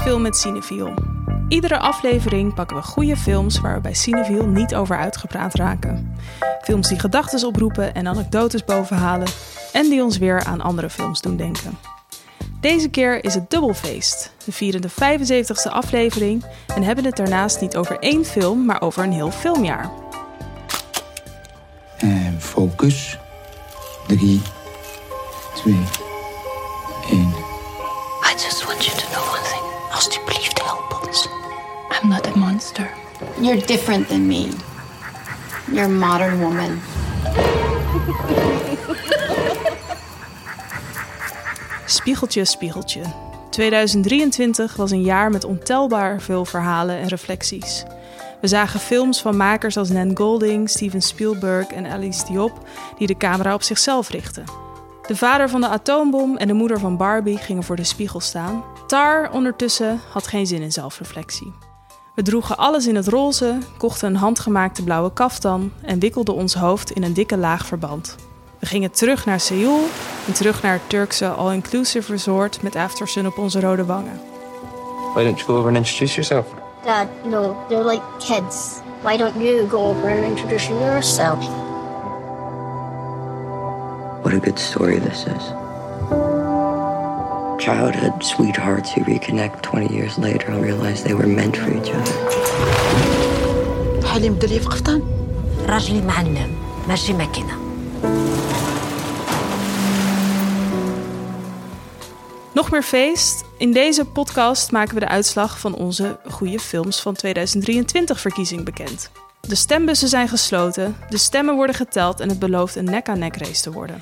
Film met Cineviel. Iedere aflevering pakken we goede films waar we bij Cineviel niet over uitgepraat raken. Films die gedachten oproepen en anekdotes bovenhalen en die ons weer aan andere films doen denken. Deze keer is het dubbelfeest. We vieren de 75ste aflevering en hebben het daarnaast niet over één film, maar over een heel filmjaar. En focus. 3, 2, You're different than me. You're a modern woman. Spiegeltje, spiegeltje. 2023 was een jaar met ontelbaar veel verhalen en reflecties. We zagen films van makers als Nan Golding, Steven Spielberg en Alice Diop die de camera op zichzelf richten. De vader van de atoombom en de moeder van Barbie gingen voor de spiegel staan. Tar ondertussen had geen zin in zelfreflectie. We droegen alles in het roze, kochten een handgemaakte blauwe kaftan en wikkelden ons hoofd in een dikke laag verband. We gingen terug naar Seoul en terug naar het Turkse all-inclusive resort met aftersun op onze rode wangen. Why don't you go over and introduce yourself? Dad, no, they're like kids. Why don't you go over and introduce yourself? What a good story this is Childhood sweethearts who reconnect 20 years later and realize they were meant for each other. حالي مدري في قفطان راجلي معلم ماشي ماكينه Nog meer feest. In deze podcast maken we de uitslag van onze goede films van 2023 verkiezing bekend. De stembussen zijn gesloten, de stemmen worden geteld en het belooft een nek-aan-nek race te worden.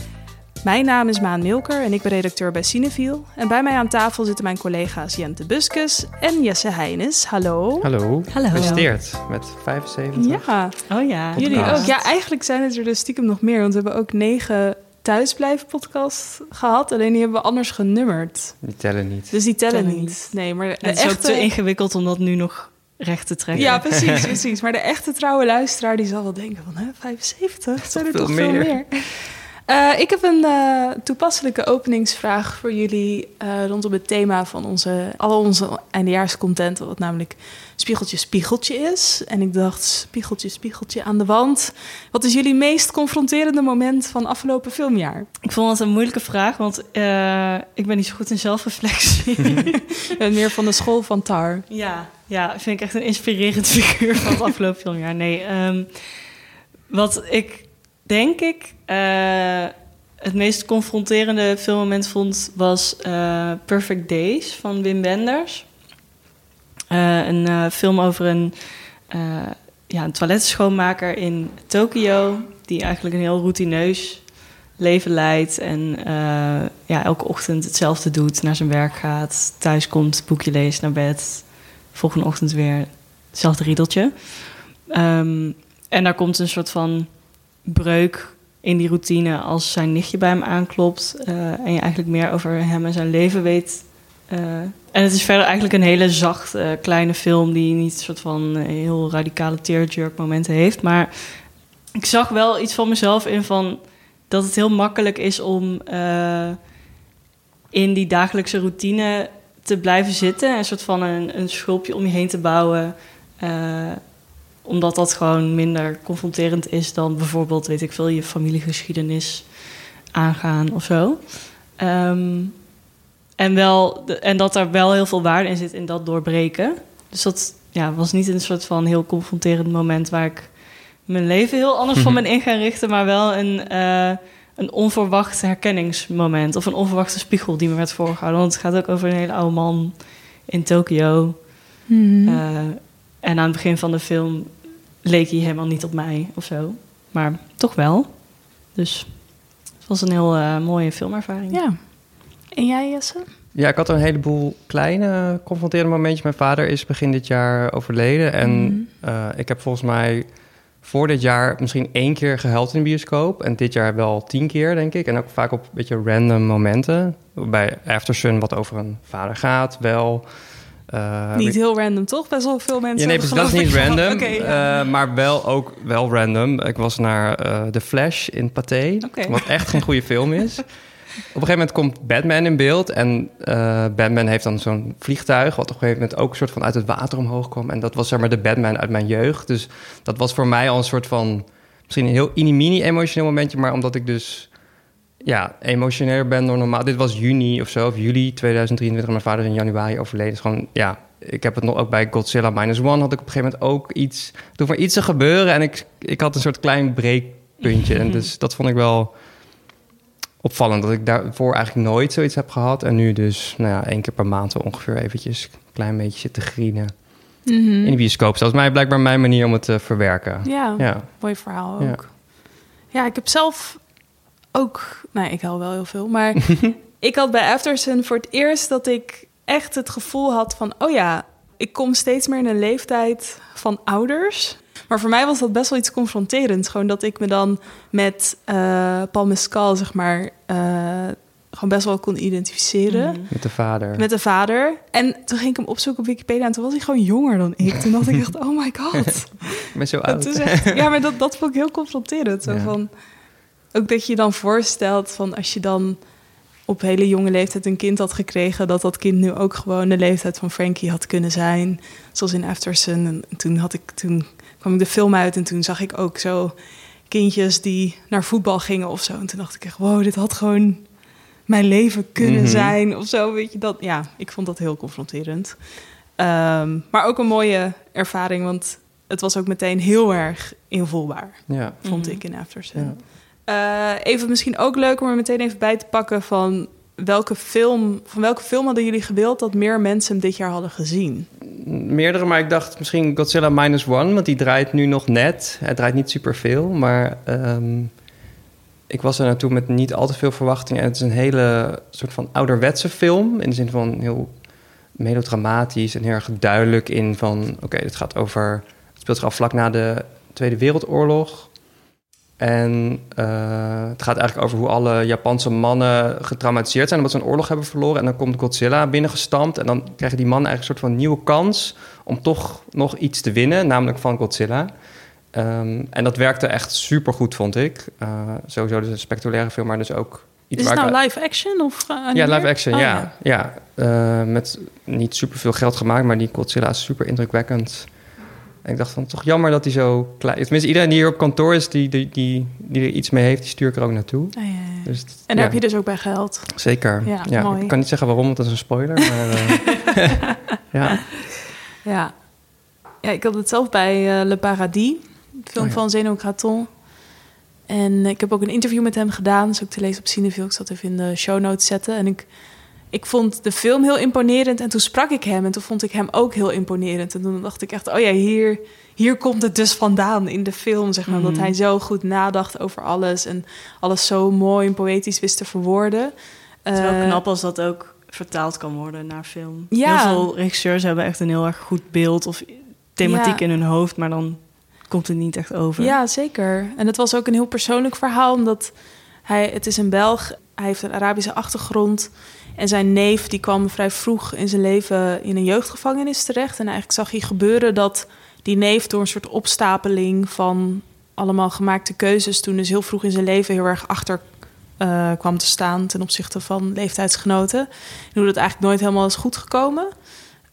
Mijn naam is Maan Milker en ik ben redacteur bij Cineviel. En bij mij aan tafel zitten mijn collega's Jente Buskus en Jesse Heines. Hallo. Hallo. Hallo. Gefeliciteerd met 75. Ja, Oh ja. jullie ook. Ja, eigenlijk zijn het er dus stiekem nog meer, want we hebben ook negen thuisblijven podcast gehad. Alleen die hebben we anders genummerd. Die tellen niet. Dus die tellen, Tellen niet. niet. Nee, maar de Het is ook te ingewikkeld om dat nu nog recht te trekken. Ja, precies, precies. Maar de echte trouwe luisteraar die zal wel denken van... Hè, 75? Zijn er veel toch veel meer. meer? Eh, ik heb een eh, toepasselijke openingsvraag voor jullie... eh, rondom het thema van onze, al onze eindejaarscontent... wat namelijk spiegeltje, spiegeltje is. En ik dacht, spiegeltje, spiegeltje aan de wand. Wat is jullie meest confronterende moment van afgelopen filmjaar? Ik vond het een moeilijke vraag, want ik ben niet zo goed in zelfreflectie. En meer van de school van Tar. ja, ja, vind ik echt een inspirerend figuur van het afgelopen filmjaar. Nee, ehm, wat ik denk ik eh, het meest confronterende filmmoment vond... was eh, Perfect Days van Wim Wenders. Eh, een film over een, ja, een toiletschoonmaker in Tokio... die eigenlijk een heel routineus leven leidt... en ja, elke ochtend hetzelfde doet, naar zijn werk gaat... thuis komt, boekje leest, naar bed... volgende ochtend weer hetzelfde riedeltje. Ehm, en daar komt een soort van breuk in die routine als zijn nichtje bij hem aanklopt eh, en je eigenlijk meer over hem en zijn leven weet. eh. en het is verder eigenlijk een hele zacht eh, kleine film die niet een soort van heel radicale tearjerk momenten heeft, maar ik zag wel iets van mezelf in van dat het heel makkelijk is om in die dagelijkse routine te blijven zitten en een soort van een, een schulpje om je heen te bouwen. Omdat dat gewoon minder confronterend is dan bijvoorbeeld, weet ik veel, je familiegeschiedenis aangaan of zo. Ehm, en, wel, en dat er wel heel veel waarde in zit in dat doorbreken. Dus dat ja, was niet een soort van heel confronterend moment waar ik mijn leven heel anders van ben in gaan richten, maar wel een, eh, een onverwacht herkenningsmoment of een onverwachte spiegel die me werd voorgehouden. Want het gaat ook over een hele oude man in Tokio. Eh, en aan het begin van de film leek hij helemaal niet op mij of zo. Maar toch wel. Dus het was een heel eh, mooie filmervaring. Ja. En jij, Jesse? Ja, ik had een heleboel kleine confronterende momentjes. Mijn vader is begin dit jaar overleden. En Mhm. eh, ik heb volgens mij voor dit jaar misschien één keer gehuild in de bioscoop. En dit jaar wel tien keer, denk ik. En ook vaak op een beetje random momenten. Bij Aftersun, wat over een vader gaat, wel. Eh, Niet heel random, toch? Best wel veel mensen. Ja, nee, precies, dat is niet random. Ja. eh, maar wel ook wel random. Ik was naar eh The Flash in Pathé. Wat echt geen goede film is. een gegeven moment komt Batman in beeld. En Batman heeft dan zo'n vliegtuig... wat op een gegeven moment ook een soort van uit het water omhoog kwam. En dat was zeg maar de Batman uit mijn jeugd. Dus dat was voor mij al een soort van... misschien een heel mini emotioneel momentje... maar omdat ik dus ja, emotioneler ben dan normaal. Dit was juni of zo, of juli 2023. Mijn vader is in januari overleden. Dus gewoon, ja, ik heb het nog ook bij Godzilla Minus One... had ik op een gegeven moment ook iets... toen voor iets te gebeuren en ik, ik had een soort klein breekpuntje. En dus dat vond ik wel opvallend dat ik daarvoor eigenlijk nooit zoiets heb gehad. En nu dus, nou ja, één keer per maand ongeveer eventjes een klein beetje zitten grienen. In de bioscoop. Dat is mij blijkbaar mijn manier om het te verwerken. Ja, Ja. mooi verhaal Ja. ook. Ja. ik heb zelf ook... Nou, ik hou wel heel veel, maar ik had bij Aftersun voor het eerst dat ik echt het gevoel had van... oh ja, ik kom steeds meer in een leeftijd van ouders... Maar voor mij was dat best wel iets confronterends. Gewoon dat ik me dan met eh Paul Mescal, zeg maar, eh, gewoon best wel kon identificeren. Met de vader. Met de vader. En toen ging ik hem opzoeken op Wikipedia en toen was hij gewoon jonger dan ik. Toen dacht ik echt, oh my god. Ben zo oud. echt, ja, maar dat, dat vond ik heel confronterend. Zo Ja. van, ook dat je je dan voorstelt van als je dan op hele jonge leeftijd een kind had gekregen, dat dat kind nu ook gewoon de leeftijd van Frankie had kunnen zijn. Zoals in Aftersun. En toen, had ik, toen kwam ik de film uit en toen zag ik ook zo kindjes die naar voetbal gingen of zo. En toen dacht ik echt, wow, dit had gewoon mijn leven kunnen Mhm. zijn of zo. Weet je dat? Ja, ik vond dat heel confronterend. Ehm, maar ook een mooie ervaring, want het was ook meteen heel erg invoelbaar, Ja. vond Mhm. ik in Aftersun. Ja. Eh, even misschien ook leuk om er meteen even bij te pakken van welke film, van welke film hadden jullie gewild dat meer mensen hem dit jaar hadden gezien? Meerdere, maar ik dacht misschien Godzilla Minus One, want die draait nu nog net. Hij draait niet superveel, maar ehm, ik was er naartoe met niet al te veel verwachtingen. En het is een hele soort van ouderwetse film, in de zin van heel melodramatisch en heel erg duidelijk in van... oké, dit gaat over... Het speelt zich af vlak na de Tweede Wereldoorlog. En eh, het gaat eigenlijk over hoe alle Japanse mannen getraumatiseerd zijn... omdat ze een oorlog hebben verloren. En dan komt Godzilla binnengestampt. En dan krijgen die mannen eigenlijk een soort van nieuwe kans... om toch nog iets te winnen, namelijk van Godzilla. Ehm, en dat werkte echt supergoed, vond ik. Eh, sowieso dus een spectaculaire film, maar dus ook... Iets Is het ik- nou live action of ja, geanimeerd? live action, Oh, ja. ja. Eh, met niet superveel geld gemaakt, maar die Godzilla is super indrukwekkend. En ik dacht van, toch jammer dat hij zo klein is. Tenminste, iedereen die hier op kantoor is, die, die, die, die er iets mee heeft, die stuur ik er ook naartoe. Ja, ja, ja. Dus, En daar ja, heb je dus ook bij geld. Zeker. Ja, mooi. Ik kan niet zeggen waarom, want dat is een spoiler. Maar, eh, ja. Ja. ja, ik had het zelf bij eh, Le Paradis, film Oh van Zeno Graton. En ik heb ook een interview met hem gedaan, dat is ook te lezen op Cineville. Ik zat even in de show notes zetten. En ik, ik vond de film heel imponerend. En toen sprak ik hem en toen vond ik hem ook heel imponerend. En toen dacht ik echt, oh ja, hier, hier komt het dus vandaan in de film. Zeg maar, Mhm. Dat hij zo goed nadacht over alles en alles zo mooi en poëtisch wist te verwoorden. Het is wel Eh, knap als dat ook vertaald kan worden naar film. Ja. Heel veel regisseurs hebben echt een heel erg goed beeld of thematiek Ja. in hun hoofd, maar dan komt het niet echt over. Ja, zeker. En het was ook een heel persoonlijk verhaal, omdat hij, het is een Belg, hij heeft een Arabische achtergrond. En zijn neef die kwam vrij vroeg in zijn leven in een jeugdgevangenis terecht. En eigenlijk zag hij gebeuren dat die neef door een soort opstapeling van allemaal gemaakte keuzes... toen dus heel vroeg in zijn leven heel erg achter eh, kwam te staan... ten opzichte van leeftijdsgenoten. En hoe dat eigenlijk nooit helemaal is goed gekomen.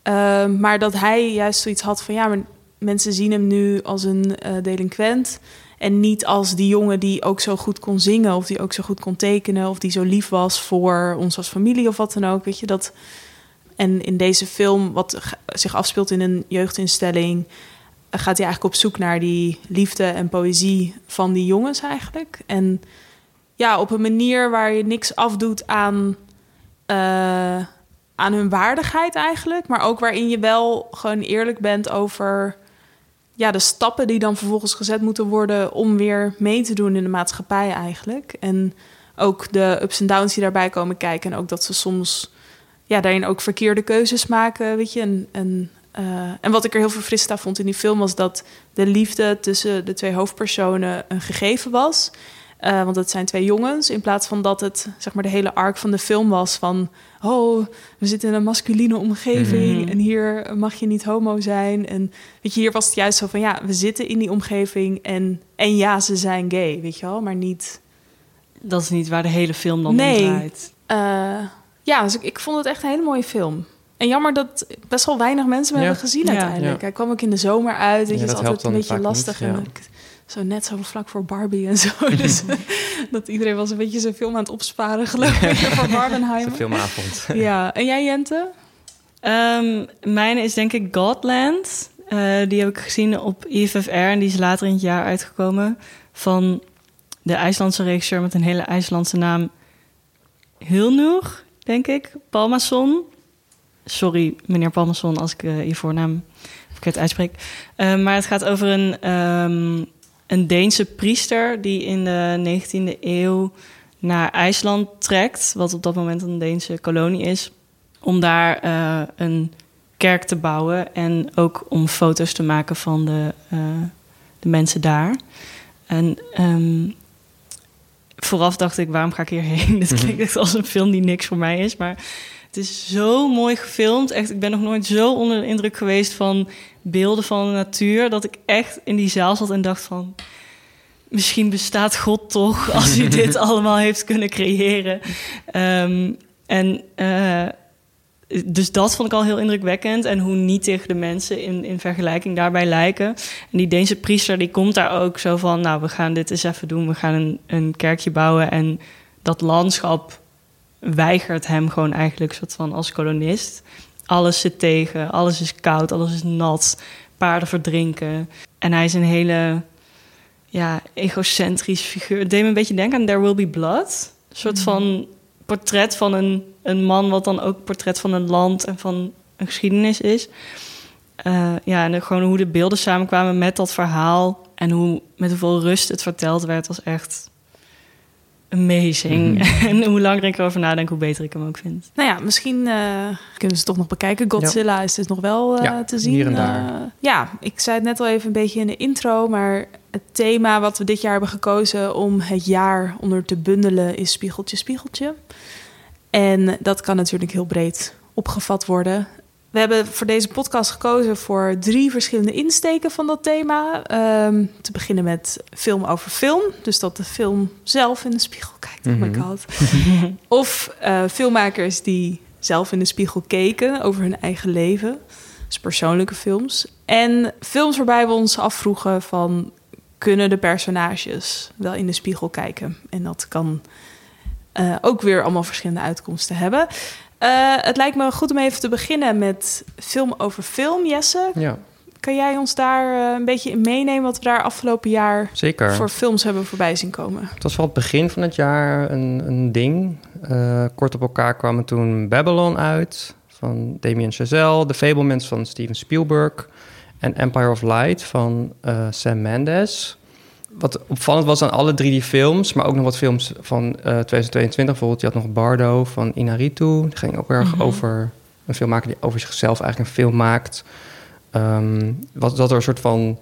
Ehm, maar dat hij juist zoiets had van... ja, maar mensen zien hem nu als een eh, delinquent... en niet als die jongen die ook zo goed kon zingen... of die ook zo goed kon tekenen... of die zo lief was voor ons als familie of wat dan ook. Weet je, dat... En in deze film, wat zich afspeelt in een jeugdinstelling... gaat hij eigenlijk op zoek naar die liefde en poëzie van die jongens eigenlijk. En ja, op een manier waar je niks afdoet aan, eh, aan hun waardigheid eigenlijk. Maar ook waarin je wel gewoon eerlijk bent over ja, de stappen die dan vervolgens gezet moeten worden om weer mee te doen in de maatschappij eigenlijk. En ook de ups en downs die daarbij komen kijken. En ook dat ze soms ja, daarin ook verkeerde keuzes maken, weet je. En, en, eh, en wat ik er heel verfrissend aan vond in die film was dat de liefde tussen de twee hoofdpersonen een gegeven was. Eh, want het zijn twee jongens. In plaats van dat het zeg maar de hele arc van de film was van... oh, we zitten in een masculine omgeving... Mhm. en hier mag je niet homo zijn. En weet je, hier was het juist zo van... ja, we zitten in die omgeving en, en ja, ze zijn gay, weet je wel. Maar niet dat is niet waar de hele film dan Nee. om draait. Eh, ja, dus ik, ik vond het echt een hele mooie film. En jammer dat best wel weinig mensen Ja. hebben gezien Ja. uiteindelijk. Ja. Hij kwam ook in de zomer uit. Weet Ja, je, dat het is altijd helpt een dan beetje vaak lastig. niet, ja. en ik- zo net zo vlak voor Barbie en zo. Dus dat iedereen was een beetje zijn film aan het opsparen, geloof ik, voor Barbenheimer. filmavond. Ja, en jij Jente? Ehm mijn is denk ik Godland. Eh, die heb ik gezien op IFFR en die is later in het jaar uitgekomen. Van de IJslandse regisseur met een hele IJslandse naam. Hilnur, denk ik. Palmason. Sorry, meneer Palmason, als ik eh, je voornaam verkeerd uitspreek. Eh, maar het gaat over een, ehm, een Deense priester die in de 19e eeuw naar IJsland trekt, wat op dat moment een Deense kolonie is, om daar eh, een kerk te bouwen en ook om foto's te maken van de, eh, de mensen daar. En ehm, vooraf dacht ik, waarom ga ik hierheen? Dit klinkt echt als een film die niks voor mij is, maar het is zo mooi gefilmd. Echt, ik ben nog nooit zo onder de indruk geweest van beelden van de natuur, dat ik echt in die zaal zat en dacht van, misschien bestaat God toch als hij dit allemaal heeft kunnen creëren. Ehm, en eh, dus dat vond ik al heel indrukwekkend. En hoe nietig de mensen in, in vergelijking daarbij lijken. En die Deense priester die komt daar ook zo van... nou, we gaan dit eens even doen. We gaan een, een kerkje bouwen. En dat landschap weigert hem gewoon eigenlijk... soort van als kolonist. Alles zit tegen, alles is koud, alles is nat. Paarden verdrinken. En hij is een hele ja, egocentrisch figuur. Het deed me een beetje denken aan There Will Be Blood. Een soort van portret van een, een man... wat dan ook portret van een land en van een geschiedenis is. Eh, ja, en gewoon hoe de beelden samenkwamen met dat verhaal... en hoe, met hoeveel rust het verteld werd, was echt amazing. en hoe langer ik erover nadenk, hoe beter ik hem ook vind. Nou ja, misschien eh, kunnen ze het toch nog bekijken. Godzilla is dus nog wel eh, Ja, te zien. hier en daar. Eh, ja, ik zei het net al even een beetje in de intro, maar het thema wat we dit jaar hebben gekozen om het jaar onder te bundelen is spiegeltje, spiegeltje. En dat kan natuurlijk heel breed opgevat worden. We hebben voor deze podcast gekozen voor drie verschillende insteken van dat thema. Ehm, te beginnen met film over film. Dus dat de film zelf in de spiegel kijkt. Oh my Mhm. god. Of eh, filmmakers die zelf in de spiegel keken over hun eigen leven. Dus persoonlijke films. En films waarbij we ons afvroegen van... kunnen de personages wel in de spiegel kijken? En dat kan eh, ook weer allemaal verschillende uitkomsten hebben. Eh, het lijkt me goed om even te beginnen met film over film. Jesse, Ja, kan jij ons daar eh, een beetje in meenemen... wat we daar afgelopen jaar zeker. voor films hebben voorbij zien komen? Het was wel het begin van het jaar een, een ding. Eh, kort op elkaar kwamen toen Babylon uit van Damien Chazelle, The Fablemans van Steven Spielberg en Empire of Light van Sam Mendes. Wat opvallend was aan alle drie die films, maar ook nog wat films van eh, 2022. Bijvoorbeeld, je had nog Bardo van Inaritu. Die ging ook erg over een filmmaker die over zichzelf eigenlijk een film maakt. Ehm, wat, dat er een soort van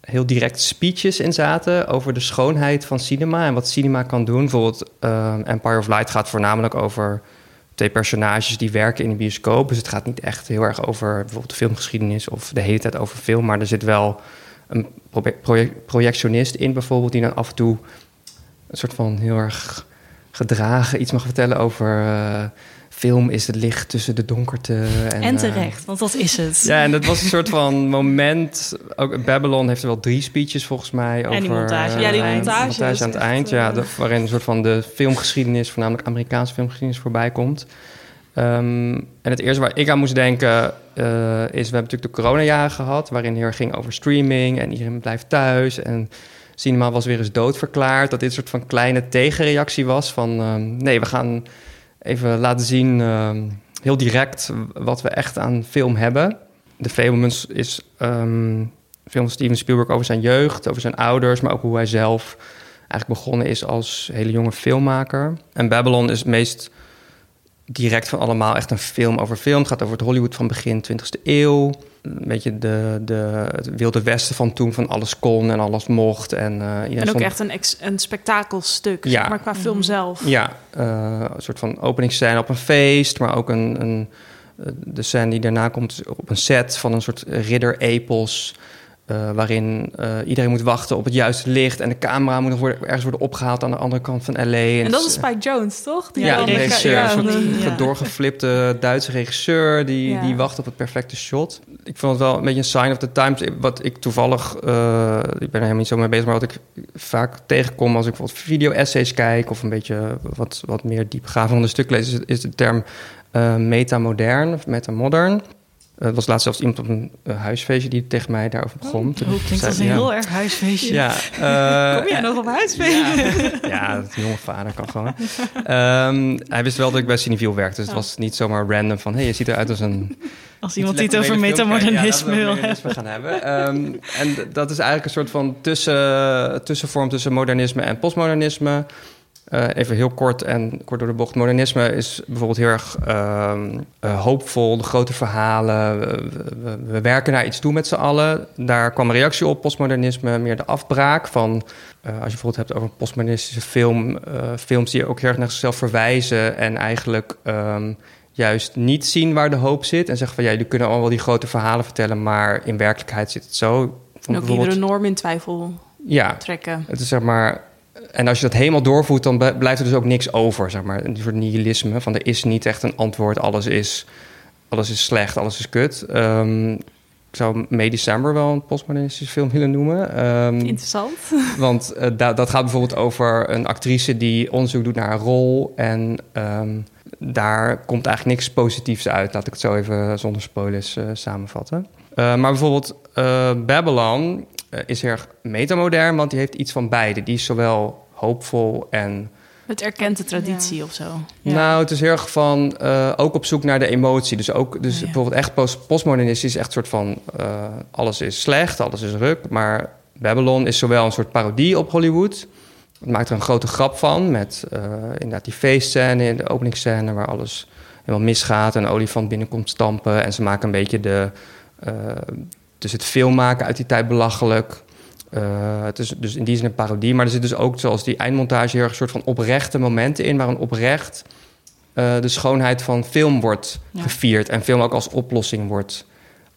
heel direct speeches in zaten over de schoonheid van cinema en wat cinema kan doen. Bijvoorbeeld ehm, Empire of Light gaat voornamelijk over twee personages die werken in een bioscoop. Dus het gaat niet echt heel erg over bijvoorbeeld de filmgeschiedenis of de hele tijd over film, maar er zit wel een proje- proje- projectionist in bijvoorbeeld die dan af en toe een soort van heel erg gedragen iets mag vertellen over eh, film is het licht tussen de donkerte. En, En eh, terecht, want dat is het. ja, en dat was een soort van moment. Ook Babylon heeft er wel drie speeches volgens mij. Over, die montage. eh, Ja, die montage aan het eind. Ja, de- waarin een soort van de filmgeschiedenis, voornamelijk Amerikaanse filmgeschiedenis, voorbij komt. Ehm, en het eerste waar ik aan moest denken eh, is: we hebben natuurlijk de coronajaren gehad, waarin erg ging over streaming en iedereen blijft thuis. En cinema was weer eens doodverklaard. Dat dit een soort van kleine tegenreactie was van: ehm, nee, we gaan even laten zien, ehm, heel direct, wat we echt aan film hebben. The Fablemans is film van Steven Spielberg over zijn jeugd, over zijn ouders, maar ook hoe hij zelf eigenlijk begonnen is als hele jonge filmmaker. En Babylon is het meest direct van allemaal echt een film over film. Het gaat over het Hollywood van begin 20e eeuw. Een beetje de, de, het wilde westen van toen, van alles kon en alles mocht. En, eh, iedereen En ook stond- echt een, ex- een spektakelstuk, Ja. zeg maar qua film zelf. ja, eh, een soort van openingsscène op een feest, maar ook een, een, eh, de scène die daarna komt op een set van een soort ridder-epos. Eh, waarin eh, iedereen moet wachten op het juiste licht en de camera moet nog worden, ergens worden opgehaald aan de andere kant van LA. En dat het is Spike Jones, toch? Die ja, een regisseur, ja, een soort die- ja. doorgeflipte Duitse regisseur die, Ja. die wacht op het perfecte shot. Ik vond het wel een beetje een sign of the times. Wat ik toevallig, eh, ik ben er helemaal niet zo mee bezig, maar wat ik vaak tegenkom als ik bijvoorbeeld video-essays kijk of een beetje wat, wat meer diepgravende stuk lees, is, is de term eh metamodern of metamodern. Eh, Er was laatst zelfs iemand op een eh, huisfeestje die tegen mij daarover begon. Toen Oh, klinkt als een ja. heel erg huisfeestje. Ja, eh, Kom jij nog op huisfeest? ja, dat jonge vader kan gewoon. Ehm, hij wist wel dat ik bij Cineviel werkte, dus het was niet zomaar random van... hey, je ziet eruit als een... Als iemand die het over metamodernisme Ja, wil gaan hebben. Ehm, en dat is eigenlijk een soort van tussen, tussenvorm tussen modernisme en postmodernisme. Eh, even heel kort en kort door de bocht. Modernisme is bijvoorbeeld heel erg ehm, eh, hoopvol, de grote verhalen. We, we- we werken naar iets toe met z'n allen. Daar kwam een reactie op. Postmodernisme, meer de afbraak van... eh, als je bijvoorbeeld hebt over een postmodernistische film... films die ook heel erg naar zichzelf verwijzen... en eigenlijk ehm, juist niet zien waar de hoop zit... en zeggen van, ja, jullie kunnen allemaal wel die grote verhalen vertellen... maar in werkelijkheid zit het zo. En ook bijvoorbeeld- iedere norm in twijfel Ja, trekken. het is zeg maar. En als je dat helemaal doorvoert, dan blijft er dus ook niks over, zeg maar. Een soort nihilisme van er is niet echt een antwoord. Alles is, alles is slecht, alles is kut. Ehm, ik zou May December wel een postmodernistische film willen noemen. Ehm, Interessant. want eh, da- dat gaat bijvoorbeeld over een actrice die onderzoek doet naar een rol. En ehm, daar komt eigenlijk niks positiefs uit. Laat ik het zo even zonder spoilers eh, samenvatten. Eh, maar bijvoorbeeld Babylon is heel erg metamodern, want die heeft iets van beide. Die is zowel hoopvol en Het erkent de traditie of zo. Ja. nou, het is heel erg van eh, ook op zoek naar de emotie. Dus ook, dus Ja. bijvoorbeeld echt post postmodernistisch is echt een soort van eh, alles is slecht, alles is ruk. Maar Babylon is zowel een soort parodie op Hollywood. Het maakt er een grote grap van met eh, inderdaad die feestscène in de openingsscène waar alles helemaal misgaat en een olifant binnenkomt stampen. En ze maken een beetje de, eh, dus het filmmaken uit die tijd belachelijk. Eh, het is dus in die zin een parodie. Maar er zit dus ook, zoals die eindmontage, heel erg een soort van oprechte momenten in... waarin oprecht eh, de schoonheid van film wordt Ja. gevierd... en film ook als oplossing wordt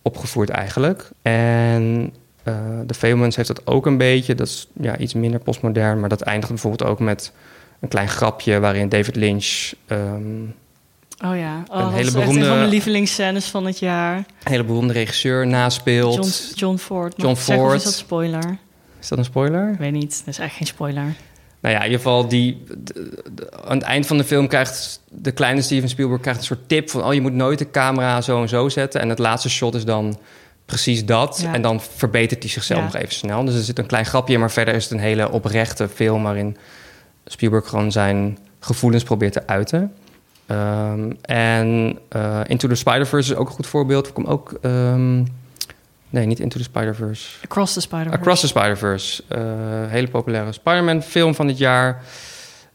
opgevoerd eigenlijk. En eh The Fablemans heeft dat ook een beetje. Dat is ja, iets minder postmodern, maar dat eindigt bijvoorbeeld ook met... een klein grapje waarin David Lynch... ehm, Oh ja, oh, Een dat hele beroemde- een van mijn lievelingsscènes van het jaar. een hele beroemde regisseur naspeelt. John, John Ford. John Ford. is dat spoiler? Is dat een spoiler? Ik weet niet, dat is echt geen spoiler. Nou ja, in ieder geval, die, de- de- aan het eind van de film krijgt de kleine Steven Spielberg krijgt een soort tip van: oh, je moet nooit de camera zo en zo zetten. En het laatste shot is dan precies dat. Ja. En dan verbetert hij zichzelf Ja. nog even snel. Dus er zit een klein grapje in, maar verder is het een hele oprechte film waarin Spielberg gewoon zijn gevoelens probeert te uiten. Ehm, en eh, Into the Spider-Verse is ook een goed voorbeeld. Er komt ook. ehm, nee, niet Into the Spider-Verse. Across the Spider-Verse. Across the Spider-Verse. eh, hele populaire Spider-Man film van dit jaar.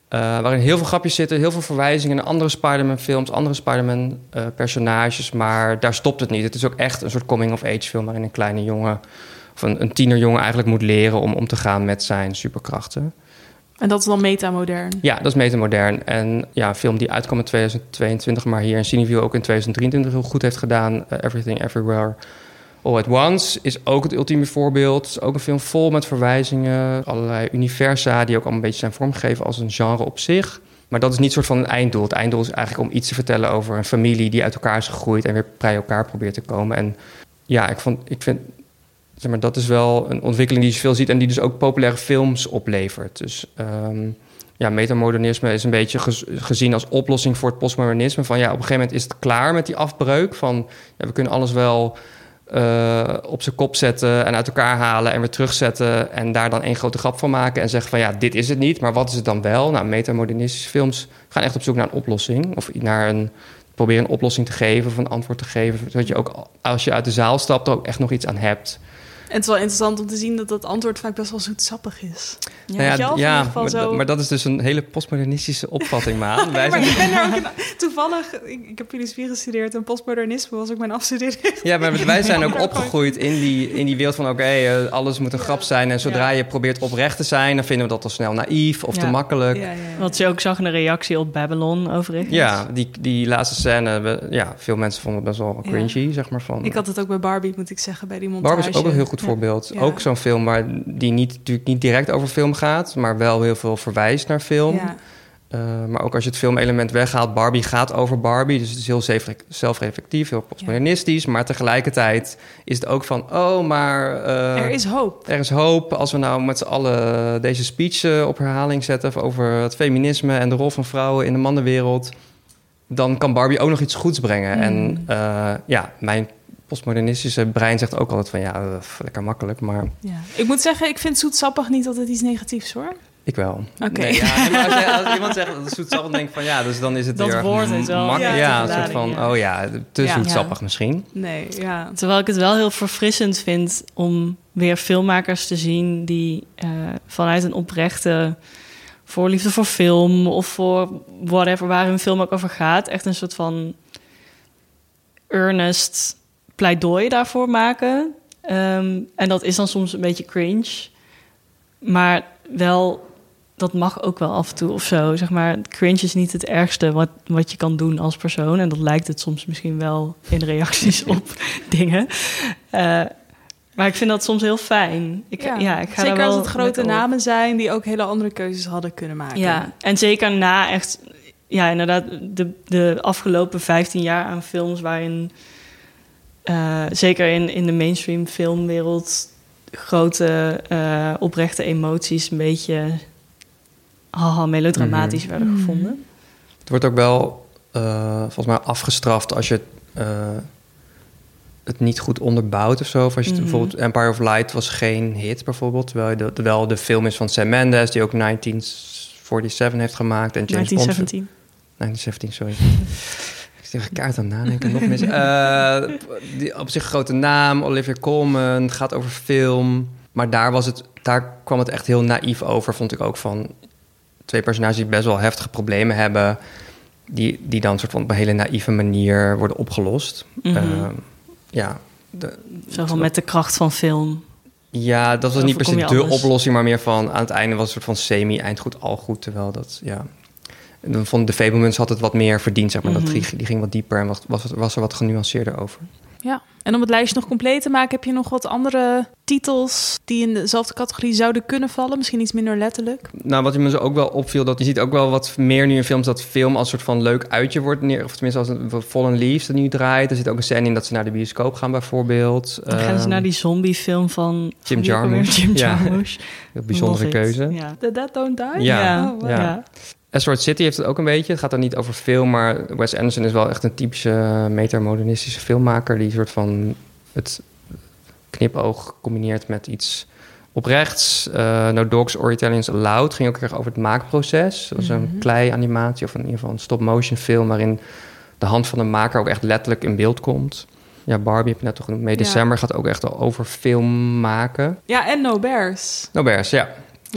eh, waarin heel veel grapjes zitten, heel veel verwijzingen naar andere Spider-Man films, andere Spider-Man eh, personages. Maar daar stopt het niet. Het is ook echt een soort coming-of-age film waarin een kleine jongen of een, een tienerjongen eigenlijk moet leren om om te gaan met zijn superkrachten. En dat is dan metamodern. Ja, dat is metamodern. En ja, een film die uitkwam in 2022, maar hier in Cineview ook in 2023 heel goed heeft gedaan. Everything Everywhere All at Once is ook het ultieme voorbeeld. Is ook een film vol met verwijzingen, allerlei universa die ook al een beetje zijn vormgegeven als een genre op zich. Maar dat is niet soort van een einddoel. Het einddoel is eigenlijk om iets te vertellen over een familie die uit elkaar is gegroeid en weer bij elkaar probeert te komen. En ja, ik, vond, ik vind zeg maar, dat is wel een ontwikkeling die je veel ziet en die dus ook populaire films oplevert. Dus ehm, ja, metamodernisme is een beetje gez- gezien als oplossing voor het postmodernisme. Van ja, op een gegeven moment is het klaar met die afbreuk. Van ja, we kunnen alles wel eh, op zijn kop zetten en uit elkaar halen en weer terugzetten. En daar dan één grote grap van maken en zeggen van ja, dit is het niet, maar wat is het dan wel? Nou, metamodernistische films gaan echt op zoek naar een oplossing. Of naar een, proberen een oplossing te geven of een antwoord te geven. Zodat je ook als je uit de zaal stapt er ook echt nog iets aan hebt. En het is wel interessant om te zien dat dat antwoord vaak best wel zoetsappig is. Ja. Nou wel, ja, ieder geval maar, zo- maar dat is dus een hele postmodernistische opvatting, Maan. Wij maar zijn, ik ben er ook in- toevallig, ik, ik heb filosofie gestudeerd en postmodernisme was ook mijn afstudering. ja, maar wij zijn ook Ja. opgegroeid in die, in die wereld van... oké, eh, alles moet een grap zijn. En zodra je probeert oprecht te zijn... dan vinden we dat al snel naïef of te Ja. makkelijk. Ja, Ja, ja, ja. Wat je ook zag in de reactie op Babylon, overigens. die, die laatste scène... we- ja, veel mensen vonden het best wel cringy, zeg maar. Van, Ik had het ook bij Barbie, moet ik zeggen, bij die montage. Barbie is ook een heel goed bijvoorbeeld. Ja. Ook zo'n film waar die niet, natuurlijk niet direct over film gaat, maar wel heel veel verwijst naar film. Ja. Eh, maar ook als je het filmelement weghaalt, Barbie gaat over Barbie. Dus het is heel zelf- zelfreflectief, heel postmodernistisch. Maar tegelijkertijd is het ook van, oh, maar... eh, er is hoop. er is hoop als we nou met z'n allen deze speech eh, op herhaling zetten... over het feminisme en de rol van vrouwen in de mannenwereld... dan kan Barbie ook nog iets goeds brengen. Mm. En ja, mijn postmodernistische brein zegt ook altijd van... ja, lekker makkelijk, maar Ja. Ik moet zeggen, ik vind zoetsappig niet altijd iets negatiefs hoor. ik wel. Oké. Nee, ja, nee, als, iemand zegt dat zoetsappig, denk ik van ja, dus dan is het Dat erg woord is wel- Ja, een soort van, ja. oh ja, te zoetsappig misschien. Nee, ja. Terwijl ik het wel heel verfrissend vind om weer filmmakers te zien die eh, vanuit een oprechte voorliefde voor film of voor whatever waar hun film ook over gaat, echt een soort van earnest pleidooi daarvoor maken. Ehm, en dat is dan soms een beetje cringe, maar wel. Dat mag ook wel af en toe of zo. Zeg maar, cringe is niet het ergste wat, wat je kan doen als persoon. En dat lijkt het soms misschien wel in reacties op dingen. Eh, maar ik vind dat soms heel fijn. Ik, ja. ik ga Zeker als het grote namen zijn die ook hele andere keuzes hadden kunnen maken. Ja, en zeker na echt, ja, inderdaad, de, de afgelopen 15 jaar aan films waarin, eh, zeker in, in de mainstream filmwereld, grote eh, oprechte emoties een beetje haha, melodramatisch werden Mhm. gevonden. Het wordt ook wel eh, volgens mij afgestraft als je eh, het niet goed onderbouwt of zo. Of als je Mhm. bijvoorbeeld Empire of Light was geen hit bijvoorbeeld. Terwijl, de, terwijl de film is van Sam Mendes, die ook 1947 heeft gemaakt. En James Bond. 1917. 1917, sorry. Even kaart aan nadenken, nog mis. Eh, die, op zich grote naam, Olivia Colman, gaat over film. Maar daar, was het, daar kwam het echt heel naïef over, vond ik ook van... twee personages die best wel heftige problemen hebben... die, die dan soort van op een hele naïeve manier worden opgelost. Mhm. Eh, ja, de, Zo van met de kracht van film. ja, dat was niet per se de oplossing, maar meer van aan het einde was het soort van semi-eind goed, al goed. Terwijl dat, ja. En dan vond de Fablemans had het wat meer verdiend, zeg maar. Mhm. dat, die, die ging wat dieper en was, was, was er wat genuanceerder over. Ja. En om het lijstje nog compleet te maken, heb je nog wat andere titels die in dezelfde categorie zouden kunnen vallen? Misschien iets minder letterlijk. Nou, wat me zo ook wel opviel, dat je ziet ook wel wat meer nu in films dat film als soort van leuk uitje wordt neer, of tenminste als een Fallen Leaves dat nu draait. Er zit ook een scène in dat ze naar de bioscoop gaan bijvoorbeeld. Dan gaan ze Ehm, naar die zombiefilm van Jim? Jarmusch. Jim Ja. Jarmusch. Een bijzondere keuze. Ja. The Dead Don't Die? Ja. Oh, wow. Ja. Asteroid City heeft het ook een beetje. Het gaat dan niet over film, maar Wes Anderson is wel echt een typische metamodernistische filmmaker die soort van het knipoog combineert met iets oprechts. Eh no Dogs or Italians Allowed ging ook erg over het maakproces. Dat was een Mhm. klei-animatie of in ieder geval een stop-motion film waarin de hand van de maker ook echt letterlijk in beeld komt. Ja, Barbie heb je net toch genoemd. May Ja. December gaat ook echt over film maken. Ja, en No Bears. No Bears, ja.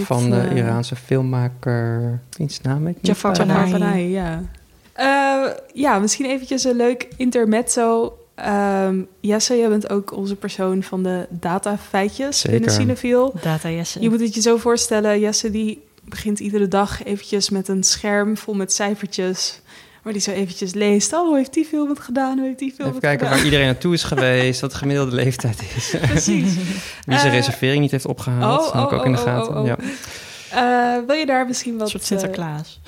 Van de eh, Iraanse filmmaker... Iets naam ik niet. Jafar Panahi. Ja. Eh, ja, misschien eventjes een leuk intermezzo. Ehm Jesse, jij bent ook onze persoon van de datafeitjes binnen Zeker. Cinefiel. Data Jesse. Je moet het je zo voorstellen, Jesse die begint iedere dag eventjes met een scherm vol met cijfertjes... waar die zo eventjes leest. Oh, hoe heeft die film het gedaan? Hoe heeft die film Even het kijken gedaan? waar iedereen naartoe is geweest, wat de gemiddelde leeftijd is. Precies. Wie zijn Eh, reservering niet heeft opgehaald. oh, dat heb ik oh, ook in de oh, gaten. oh, oh. Ja. Eh, wil je daar misschien wat... Een soort eh, Sinterklaas.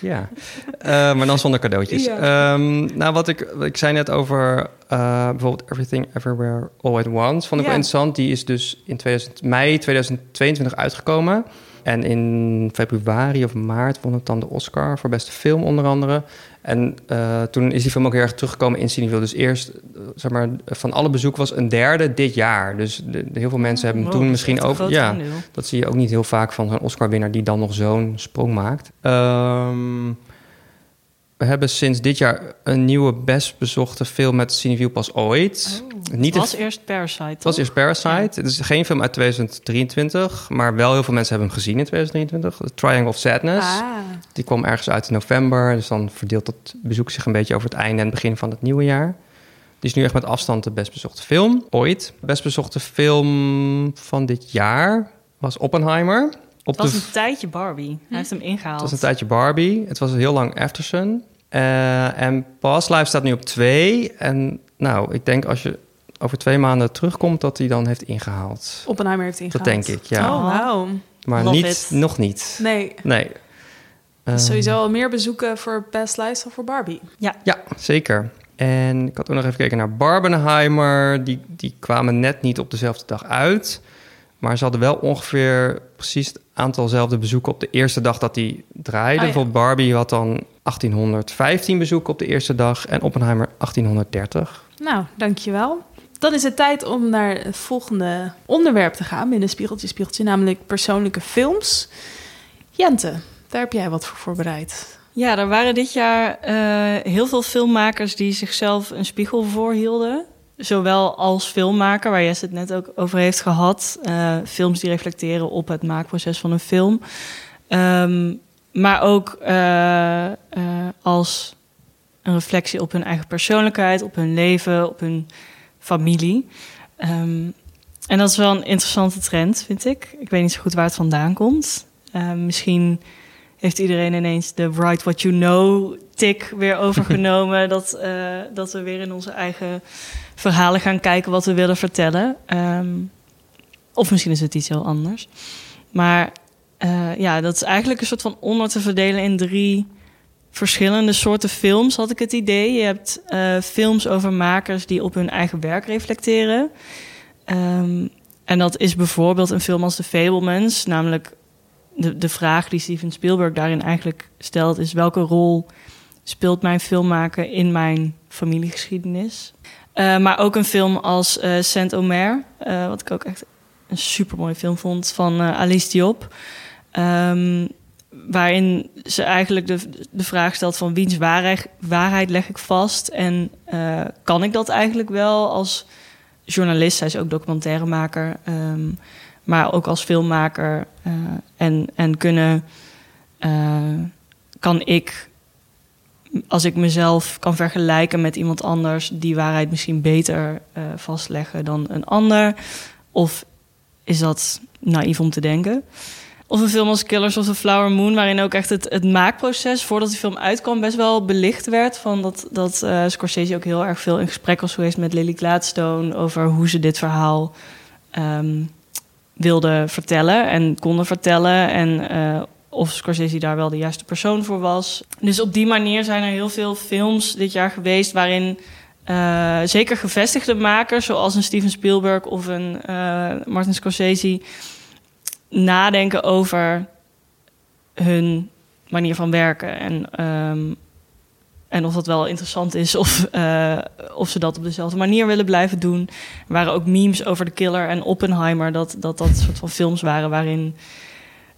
ja. Eh, maar dan zonder cadeautjes. Ja. Ehm, nou, wat ik, wat ik zei net over eh, bijvoorbeeld Everything Everywhere All at Once, vond ik Ja. wel interessant. Die is dus in 2000, mei 2022 uitgekomen. En in februari of maart won het dan de Oscar voor beste film onder andere. En eh, toen is die film ook heel erg teruggekomen in Cineville. Dus eerst, eh, zeg maar, van alle bezoek was een derde dit jaar. Dus de, de- heel veel mensen hebben hem Wow, toen misschien over... Ja, aandeel. dat zie je ook niet heel vaak van zo'n Oscar-winnaar... die dan nog zo'n sprong maakt. Ehm, we hebben sinds dit jaar een nieuwe best bezochte film met Cineville pas ooit. Niet Het was eerst Parasite. het was eerst Parasite. Het is geen film uit 2023, maar wel heel veel mensen hebben hem gezien in 2023. The Triangle of Sadness. Ah, Die kwam ergens uit in november. Dus dan verdeelt dat bezoek zich een beetje over het einde en het begin van het nieuwe jaar. Die is nu echt met afstand de best bezochte film ooit. Best bezochte film van dit jaar was Oppenheimer. Op Het was een tijdje Barbie. Hij heeft hem ingehaald. het was een tijdje Barbie. Het was heel lang Aftersun. Eh, en Past Life staat nu op twee. En nou, ik denk als je over twee maanden terugkomt, dat hij dan heeft ingehaald. Oppenheimer heeft Dat ingehaald. denk ik, ja. Oh, wauw. maar love niet, it. nog niet. Nee, Nee. dus Ehm, sowieso al meer bezoeken voor Best Lives dan voor Barbie. Ja, zeker. En ik had ook nog even gekeken naar Barbenheimer. Die, die kwamen net niet op dezelfde dag uit. Maar ze hadden wel ongeveer precies het aantalzelfde bezoeken op de eerste dag dat die draaide. Ah, ja. Bijvoorbeeld Barbie had dan 1815 bezoeken op de eerste dag en Oppenheimer 1830. Nou, dankjewel. Dan is het tijd om naar het volgende onderwerp te gaan binnen Spiegeltje Spiegeltje, namelijk persoonlijke films. Jente, daar heb jij wat voor voorbereid. Ja, er waren dit jaar eh, heel veel filmmakers die zichzelf een spiegel voorhielden. Zowel als filmmaker, waar Jess het net ook over heeft gehad. Eh, films die reflecteren op het maakproces van een film. Ehm, maar ook eh, eh, als een reflectie op hun eigen persoonlijkheid, op hun leven, op hun familie. Ehm, en dat is wel een interessante trend, vind ik. Ik weet niet zo goed waar het vandaan komt. Eh, misschien heeft iedereen ineens de write what you know tik weer overgenomen. dat, eh, dat we weer in onze eigen verhalen gaan kijken wat we willen vertellen. Ehm, of misschien is het iets heel anders. Maar eh, ja, dat is eigenlijk een soort van onder te verdelen in drie verschillende soorten films, had ik het idee. Je hebt eh, films over makers die op hun eigen werk reflecteren. Ehm, en dat is bijvoorbeeld een film als The Fablemans, namelijk de, de vraag die Steven Spielberg daarin eigenlijk stelt is welke rol speelt mijn filmmaken in mijn familiegeschiedenis? Eh, maar ook een film als eh Saint-Omer, eh, wat ik ook echt een supermooie film vond van Alice Diop. Ehm, waarin ze eigenlijk de, de vraag stelt van wiens waarheid, waarheid leg ik vast en kan ik dat eigenlijk wel als journalist? Zij is ook documentairemaker. ehm, maar ook als filmmaker. eh, en, en kunnen, eh, kan ik, als ik mezelf kan vergelijken met iemand anders, die waarheid misschien beter eh, vastleggen dan een ander? Of is dat naïef om te denken? Of een film als Killers of the Flower Moon, waarin ook echt het, het maakproces voordat die film uitkwam best wel belicht werd. Van dat, dat Scorsese ook heel erg veel in gesprek was geweest met Lily Gladstone over hoe ze dit verhaal ehm, wilde vertellen en konden vertellen. En eh, of Scorsese daar wel de juiste persoon voor was. Dus op die manier zijn er heel veel films dit jaar geweest waarin eh, zeker gevestigde makers, zoals een Steven Spielberg of een eh, Martin Scorsese, nadenken over hun manier van werken. En, ehm, en of dat wel interessant is of, eh, of ze dat op dezelfde manier willen blijven doen. Er waren ook memes over de killer en Oppenheimer, dat dat, dat soort van films waren waarin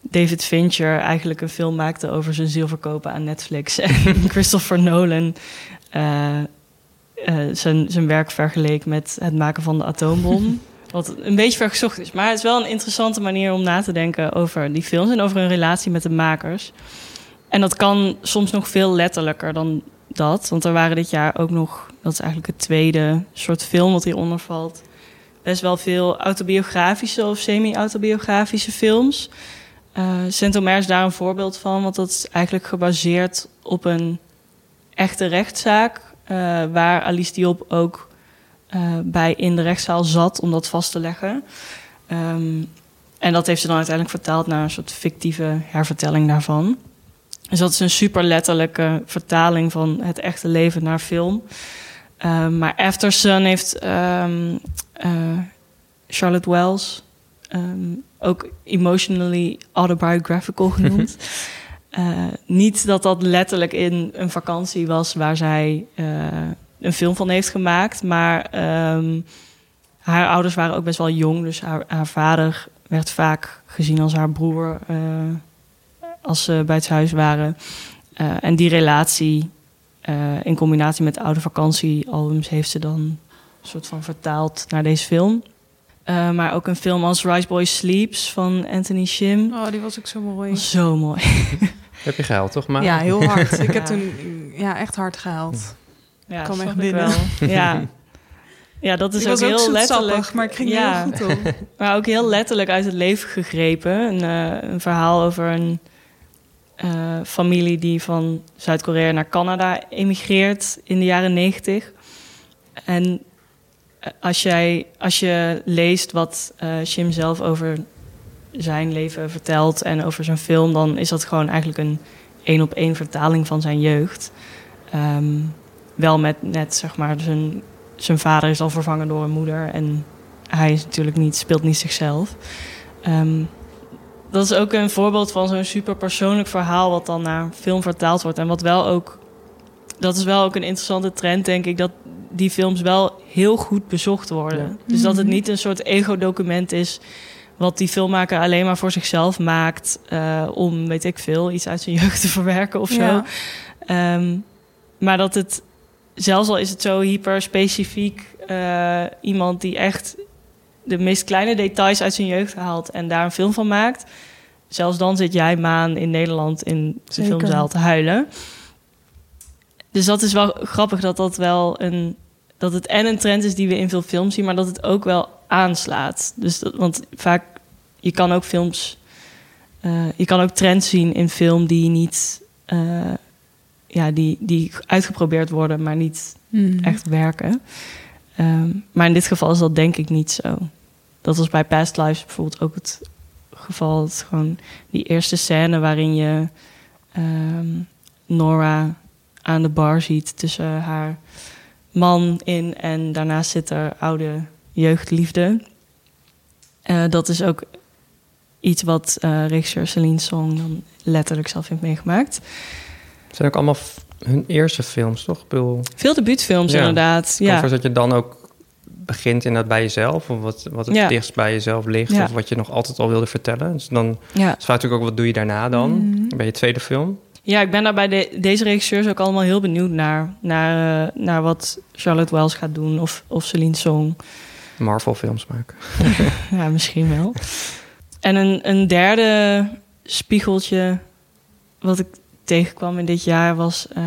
David Fincher eigenlijk een film maakte over zijn zielverkopen aan Netflix. En Christopher Nolan eh, eh, zijn, zijn werk vergeleek met het maken van de atoombom. Wat een beetje vergezocht is. Maar het is wel een interessante manier om na te denken over die films en over hun relatie met de makers. En dat kan soms nog veel letterlijker dan dat. Want er waren dit jaar ook nog, dat is eigenlijk het tweede soort film wat hieronder valt. Best wel veel autobiografische of semi-autobiografische films. Eh Saint-Omer is daar een voorbeeld van, want dat is eigenlijk gebaseerd op een echte rechtszaak. eh, waar Alice Diop ook eh, bij in de rechtszaal zat om dat vast te leggen. Ehm, en dat heeft ze dan uiteindelijk vertaald naar een soort fictieve hervertelling daarvan. Dus dat is een super letterlijke vertaling van het echte leven naar film. Ehm, maar After Sun heeft ehm, eh, Charlotte Wells ehm, ook emotionally autobiographical genoemd. Eh, niet dat dat letterlijk in een vakantie was waar zij eh, een film van heeft gemaakt, maar haar ouders waren ook best wel jong, dus haar, haar vader werd vaak gezien als haar broer als ze bij het huis waren. Eh, en die relatie eh, in combinatie met oude vakantiealbums heeft ze dan een soort van vertaald naar deze film. Eh, maar ook een film als Rice Boy Sleeps van Anthony Shim. Oh, die was ook zo mooi. Zo mooi. Heb je gehuild, toch? Maar Ja, heel hard. Ik heb toen ja, echt hard gehuild. Ja, Kwam echt ik binnen. wel. Ja. ja, dat is ik ook heel letterlijk. maar ik ging ja, heel goed op. Maar ook heel letterlijk uit het leven gegrepen. Een, eh, een verhaal over een eh, familie die van Zuid-Korea naar Canada emigreert in de jaren negentig. En eh, als, jij, als je leest wat Jim zelf over zijn leven vertelt en over zijn film, dan is dat gewoon eigenlijk een één op één vertaling van zijn jeugd. Ehm, wel met net zeg maar zijn, zijn vader is al vervangen door een moeder en hij is natuurlijk niet, speelt niet zichzelf. Ehm, dat is ook een voorbeeld van zo'n super persoonlijk verhaal wat dan naar film vertaald wordt. En wat wel ook, dat is wel ook een interessante trend, denk ik, dat die films wel heel goed bezocht worden. Dus dat het niet een soort ego-document is wat die filmmaker alleen maar voor zichzelf maakt uh, om, weet ik veel, iets uit zijn jeugd te verwerken of zo. Um, maar dat het, zelfs al is het zo hyper specifiek, uh, iemand die echt de meest kleine details uit zijn jeugd haalt en daar een film van maakt. Zelfs dan zit jij maan in Nederland in de filmzaal te huilen. Dus dat is wel grappig dat dat wel een. Dat het en een trend is die we in veel films zien, maar dat het ook wel aanslaat. Dus dat, want vaak, je kan ook films. Uh, je kan ook trends zien in film die niet. Uh, ja, die, die uitgeprobeerd worden, maar niet mm. echt werken. Um, maar in dit geval is dat denk ik niet zo. Dat was bij Past Lives bijvoorbeeld ook het geval. Het gewoon die eerste scène waarin je um, Nora aan de bar ziet tussen haar man in en daarnaast zit er oude jeugdliefde. Uh, dat is ook iets wat uh, regisseur Celine Song dan letterlijk zelf heeft meegemaakt. Het zijn ook allemaal hun eerste films, toch? Bedoel... Veel debuutfilms, ja. inderdaad. Ja. Dat je dan ook begint in dat bij jezelf, of wat, wat het ja. dichtst bij jezelf ligt, ja. of wat je nog altijd al wilde vertellen. Dus dan ja. is natuurlijk ook wat doe je daarna dan mm. bij je tweede film. Ja, ik ben daar bij de, deze regisseurs ook allemaal heel benieuwd naar. Naar, uh, naar wat Charlotte Wells gaat doen of, of Celine Song. Marvel-films maken. ja, misschien wel. En een, een derde spiegeltje wat ik tegenkwam in dit jaar was uh,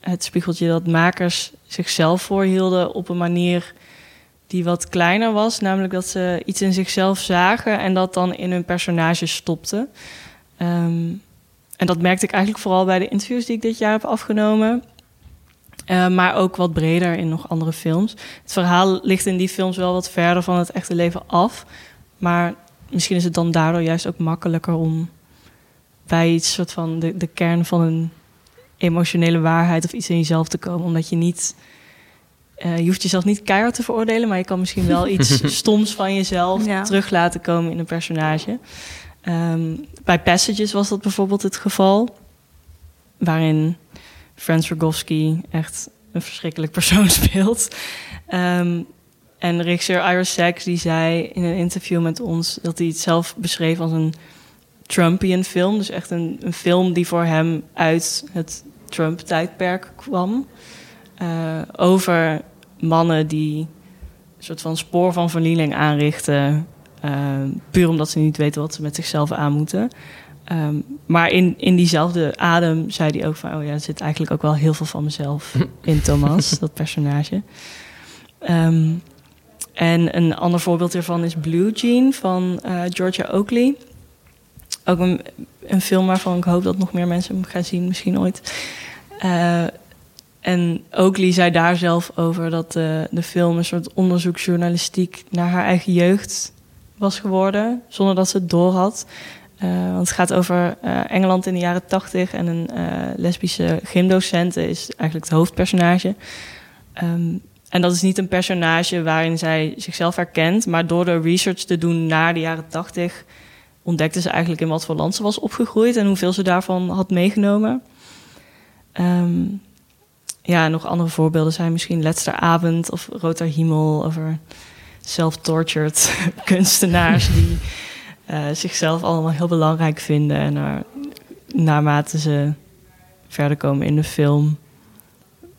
het spiegeltje dat makers zichzelf voorhielden op een manier die wat kleiner was. Namelijk dat ze iets in zichzelf zagen en dat dan in hun personages stopten. Um, en dat merkte ik eigenlijk vooral bij de interviews die ik dit jaar heb afgenomen. Uh, maar ook wat breder in nog andere films. Het verhaal ligt in die films wel wat verder van het echte leven af. Maar misschien is het dan daardoor juist ook makkelijker om bij iets soort van de, de kern van een emotionele waarheid of iets in jezelf te komen. Omdat je niet. Uh, je hoeft jezelf niet keihard te veroordelen, maar je kan misschien wel iets stoms van jezelf ja. terug laten komen in een personage. Um, bij Passages was dat bijvoorbeeld het geval, waarin Frans Rogowski echt een verschrikkelijk persoon speelt. Um, en regisseur Iris Sachs die zei in een interview met ons dat hij het zelf beschreef als een Trumpian film. Dus echt een, een film die voor hem uit het Trump-tijdperk kwam. Uh, over mannen die een soort van spoor van vernieling aanrichten. Uh, puur omdat ze niet weten wat ze met zichzelf aan moeten. Um, maar in, in diezelfde adem zei hij ook van... oh ja, er zit eigenlijk ook wel heel veel van mezelf in Thomas, dat personage. Um, en een ander voorbeeld hiervan is Blue Jean van uh, Georgia Oakley. Ook een, een, film waarvan ik hoop dat nog meer mensen hem gaan zien, misschien ooit. Uh, en Oakley zei daar zelf over dat de, de film een soort onderzoeksjournalistiek naar haar eigen jeugd was geworden, zonder dat ze het door had. Uh, want het gaat over uh, Engeland in de jaren tachtig en een lesbische gymdocente is eigenlijk het hoofdpersonage. Um, en dat is niet een personage waarin zij zichzelf herkent, maar door de research te doen naar de jaren tachtig ontdekte ze eigenlijk in wat voor land ze was opgegroeid en hoeveel ze daarvan had meegenomen. Um, ja, nog andere voorbeelden zijn misschien Letzter Avond of Roter Himmel over self-tortured kunstenaars die uh, zichzelf allemaal heel belangrijk vinden en er, naarmate ze verder komen in de film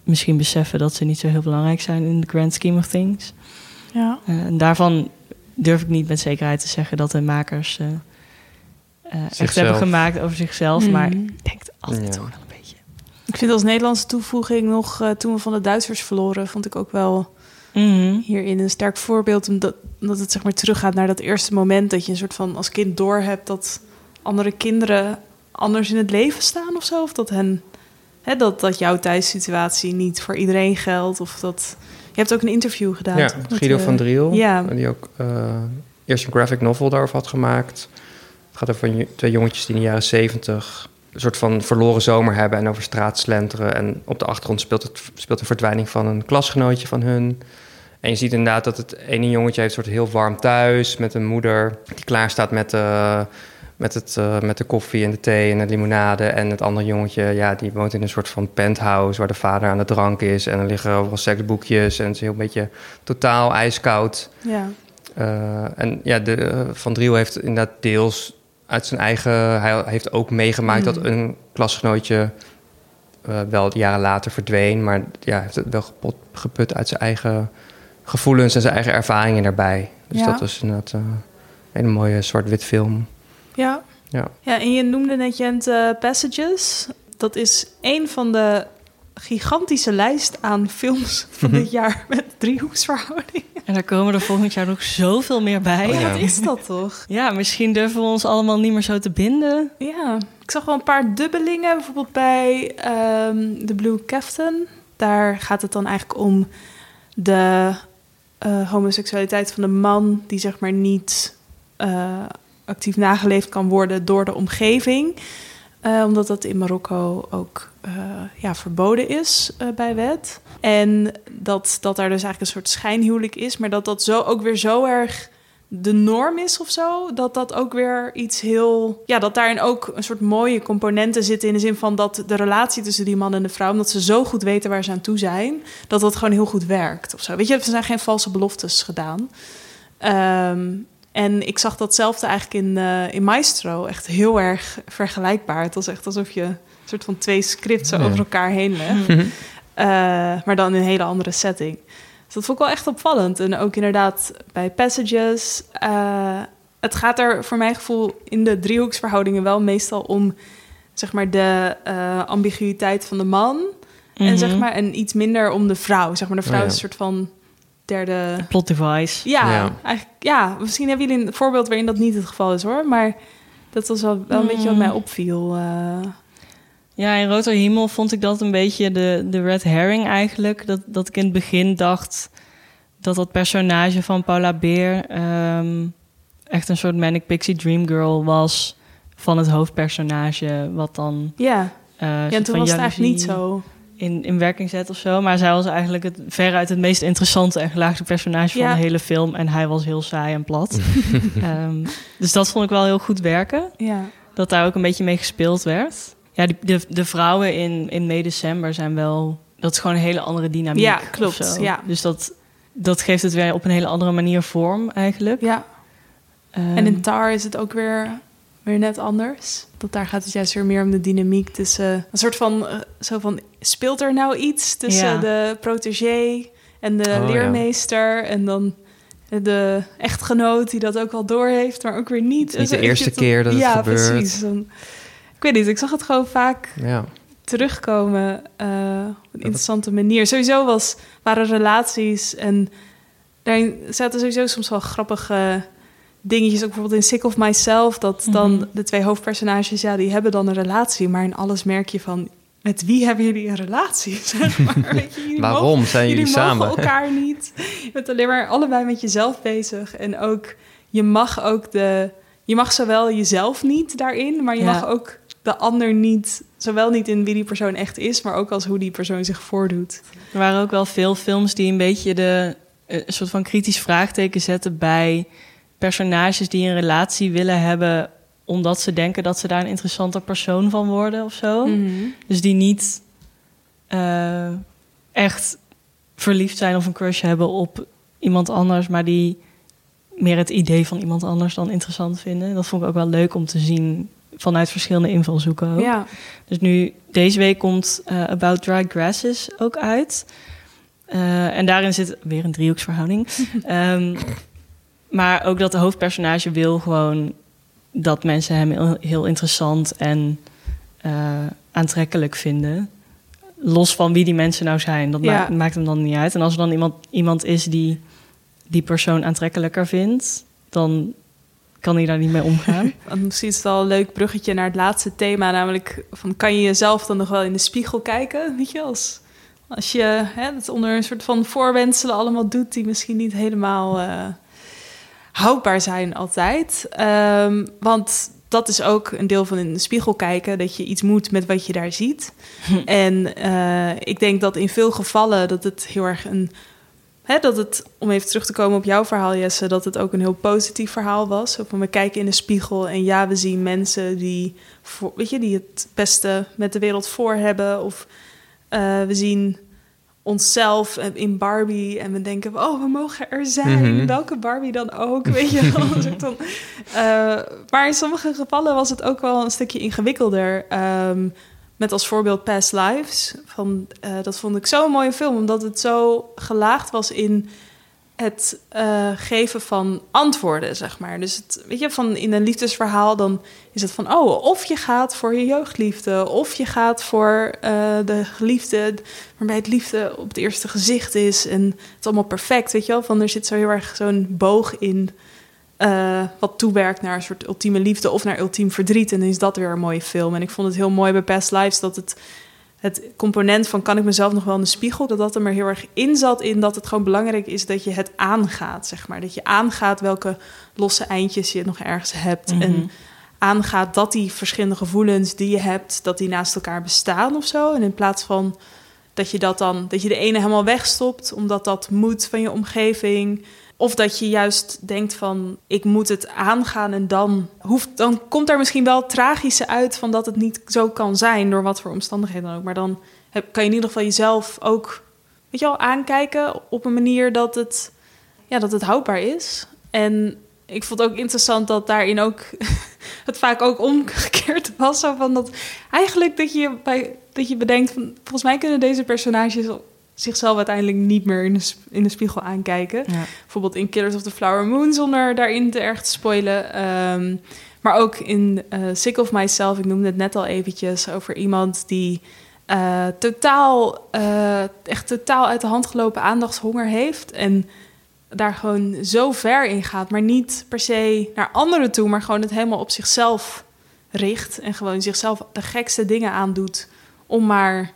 misschien beseffen dat ze niet zo heel belangrijk zijn in de grand scheme of things. Ja. Uh, en daarvan durf ik niet met zekerheid te zeggen dat de makers uh, uh, echt hebben gemaakt over zichzelf, mm. maar ik denk het altijd ja. toch wel. Ik vind als Nederlandse toevoeging nog, toen we van de Duitsers verloren, vond ik ook wel mm. hierin een sterk voorbeeld, omdat, omdat het zeg maar teruggaat naar dat eerste moment dat je een soort van als kind doorhebt dat andere kinderen anders in het leven staan of zo, of dat hen Hè, dat, dat jouw thuissituatie niet voor iedereen geldt. Of dat Je hebt ook een interview gedaan. Ja, toch? Guido eh, van Driel. Ja, Die ook eh, eerst een graphic novel daarover had gemaakt. Het gaat over twee jongetjes die in de jaren zeventig... een soort van verloren zomer hebben en over straat slenteren. En op de achtergrond speelt, het, speelt de verdwijning van een klasgenootje van hun. En je ziet inderdaad dat het ene jongetje heeft een soort heel warm thuis... met een moeder die klaar staat met, eh, met, het, eh, met de koffie en de thee en de limonade. En het andere jongetje, ja, die woont in een soort van penthouse... waar de vader aan de drank is. En er liggen overal seksboekjes en het is heel een beetje totaal ijskoud... ja. Uh, en ja, de, uh, Van Driel heeft inderdaad deels uit zijn eigen... Hij heeft ook meegemaakt Mm. dat een klasgenootje uh, wel jaren later verdween. Maar ja, hij heeft het wel geput, geput uit zijn eigen gevoelens en zijn eigen ervaringen daarbij. Dus Ja. dat was inderdaad uh, een hele mooie zwart-wit film. Ja. Ja. ja, en je noemde net Jent uh, Passages. Dat is een van de gigantische lijst aan films van dit jaar met driehoeksverhouding. En daar komen er volgend jaar nog zoveel meer bij. Oh, ja. Wat is dat toch? Ja, misschien durven we ons allemaal niet meer zo te binden. Ja, ik zag wel een paar dubbelingen. Bijvoorbeeld bij um, The Blue Captain. Daar gaat het dan eigenlijk om de uh, homoseksualiteit van de man... die zeg maar niet uh, actief nageleefd kan worden door de omgeving... Uh, omdat dat in Marokko ook uh, ja, verboden is uh, bij wet. En dat, dat daar dus eigenlijk een soort schijnhuwelijk is, maar dat dat zo ook weer zo erg de norm is of zo. Dat dat ook weer iets heel. Ja, dat daarin ook een soort mooie componenten zitten. In de zin van dat de relatie tussen die man en de vrouw, omdat ze zo goed weten waar ze aan toe zijn, dat dat gewoon heel goed werkt of zo. Weet je, er zijn geen valse beloftes gedaan. Um, en ik zag datzelfde eigenlijk in, uh, in Maestro echt heel erg vergelijkbaar. Het was echt alsof je een soort van twee scripts Ja. over elkaar heen legt. Uh, maar dan in een hele andere setting. Dus dat vond ik wel echt opvallend. En ook inderdaad bij Passages. Uh, het gaat er voor mijn gevoel in de driehoeksverhoudingen wel meestal om... zeg maar de uh, ambiguïteit van de man. Mm -hmm. En, zeg maar, en iets minder om de vrouw. Zeg maar, de vrouw Oh, ja. is een soort van derde... Plot device. Ja, Ja. Eigenlijk, ja, misschien hebben jullie een voorbeeld waarin dat niet het geval is hoor. Maar dat was wel, wel een beetje wat mij opviel. eh. Ja, in Roter Himmel vond ik dat een beetje de, de red herring eigenlijk. Dat, dat ik in het begin dacht dat dat personage van Paula Beer... ehm, echt een soort manic pixie dream girl was van het hoofdpersonage. Wat dan... ja. eh, en toen van was het eigenlijk niet zo. In, in werking zet of zo. Maar zij was eigenlijk het, veruit het meest interessante en gelaagde personage Ja. van de hele film. En hij was heel saai en plat. Ehm, dus dat vond ik wel heel goed werken. Ja. Dat daar ook een beetje mee gespeeld werd. Ja, die, de, de vrouwen in, in mei-december zijn wel... Dat is gewoon een hele andere dynamiek. Ja, klopt, ja. Dus dat, dat geeft het weer op een hele andere manier vorm eigenlijk. ja. Ehm, En in Tar is het ook weer, weer net anders. Dat daar gaat het juist weer meer om de dynamiek tussen... Een soort van, eh, zo van speelt er nou iets tussen Ja. de protégé en de Oh, ja. leermeester... en dan de echtgenoot die dat ook al doorheeft, maar ook weer niet. is niet de eerste keer dat het ja, gebeurt. precies. Dan, ik weet niet, ik zag het gewoon vaak Ja. terugkomen eh, op een interessante manier. Sowieso was, waren relaties en daarin zaten sowieso soms wel grappige dingetjes. Ook bijvoorbeeld in Sick of Myself, dat dan Mhm. de twee hoofdpersonages, ja, die hebben dan een relatie, maar in alles merk je van, met wie hebben jullie een relatie? Zeg maar. Weet je, jullie Waarom mogen- zijn jullie, jullie samen? elkaar niet. Je bent alleen maar allebei met jezelf bezig. En ook, je mag ook de... Je mag zowel jezelf niet daarin, maar je Ja. mag ook de ander niet... Zowel niet in wie die persoon echt is, maar ook als hoe die persoon zich voordoet. Er waren ook wel veel films die een beetje de, eh, een soort van kritisch vraagteken zetten bij personages die een relatie willen hebben omdat ze denken dat ze daar een interessanter persoon van worden of zo. Mhm. Dus die niet eh, echt verliefd zijn of een crush hebben op iemand anders, maar die meer het idee van iemand anders dan interessant vinden. Dat vond ik ook wel leuk om te zien vanuit verschillende invalshoeken. ook. Ja, Dus nu, deze week komt eh, About Dry Grasses ook uit. Eh, en daarin zit weer een driehoeksverhouding. Ehm, maar ook dat de hoofdpersonage wil gewoon dat mensen hem heel, interessant en eh, aantrekkelijk vinden. Los van wie die mensen nou zijn. Dat Ja. maakt hem dan niet uit. En als er dan iemand, iemand is die die persoon aantrekkelijker vindt, dan kan hij daar niet mee omgaan. want misschien is het wel een leuk bruggetje naar het laatste thema, namelijk van kan je jezelf dan nog wel in de spiegel kijken, weet je, als, Als je hè, het onder een soort van voorwenselen allemaal doet die misschien niet helemaal eh, houdbaar zijn altijd. Ehm, want dat is ook een deel van in de spiegel kijken, dat je iets moet met wat je daar ziet. En eh, ik denk dat in veel gevallen dat het heel erg een. Hè, dat het, om even terug te komen op jouw verhaal, Jesse, dat het ook een heel positief verhaal was. Zo van we kijken in de spiegel en ja, we zien mensen die, voor, weet je, die het beste met de wereld voor hebben. Of eh, we zien onszelf in Barbie en we denken, oh, we mogen er zijn. Mhm. Welke Barbie dan ook, weet je wel. Eh, maar in sommige gevallen was het ook wel een stukje ingewikkelder. Ehm, met als voorbeeld Past Lives. Van, eh, dat vond ik zo'n mooie film, omdat het zo gelaagd was in het eh, geven van antwoorden, zeg maar. Dus het, weet je, van in een liefdesverhaal dan is het van, oh, of je gaat voor je jeugdliefde, of je gaat voor eh, de geliefde, waarbij het liefde op het eerste gezicht is en het allemaal perfect, weet je wel. Van er zit zo heel erg zo'n boog in, eh, wat toewerkt naar een soort ultieme liefde of naar ultiem verdriet. En dan is dat weer een mooie film. En ik vond het heel mooi bij Past Lives dat het het component van kan ik mezelf nog wel in de spiegel, dat dat er maar heel erg in zat in dat het gewoon belangrijk is dat je het aangaat, zeg maar. Dat je aangaat welke losse eindjes je nog ergens hebt en aangaat dat die verschillende gevoelens die je hebt, dat die naast elkaar bestaan of zo. En in plaats van dat je dat dan, dat je de ene helemaal wegstopt omdat dat moet van je omgeving. Of dat je juist denkt van ik moet het aangaan en dan hoeft dan komt er misschien wel tragische uit van dat het niet zo kan zijn door wat voor omstandigheden dan ook. Maar dan heb, kan je in ieder geval jezelf ook weet je wel aankijken op een manier dat het ja dat het houdbaar is. En ik vond ook interessant dat daarin ook het vaak ook omgekeerd was. Van dat eigenlijk dat je, bij, dat je bedenkt van volgens mij kunnen deze personages zichzelf uiteindelijk niet meer in de, in de spiegel aankijken. Ja. Bijvoorbeeld in Killers of the Flower Moon, zonder daarin te erg te spoilen. Ehm, maar ook in eh, Sick of Myself, ik noemde het net al eventjes, over iemand die eh, totaal, eh, echt totaal uit de hand gelopen aandachtshonger heeft. En daar gewoon zo ver in gaat, maar niet per se naar anderen toe, maar gewoon het helemaal op zichzelf richt. En gewoon zichzelf de gekste dingen aandoet om maar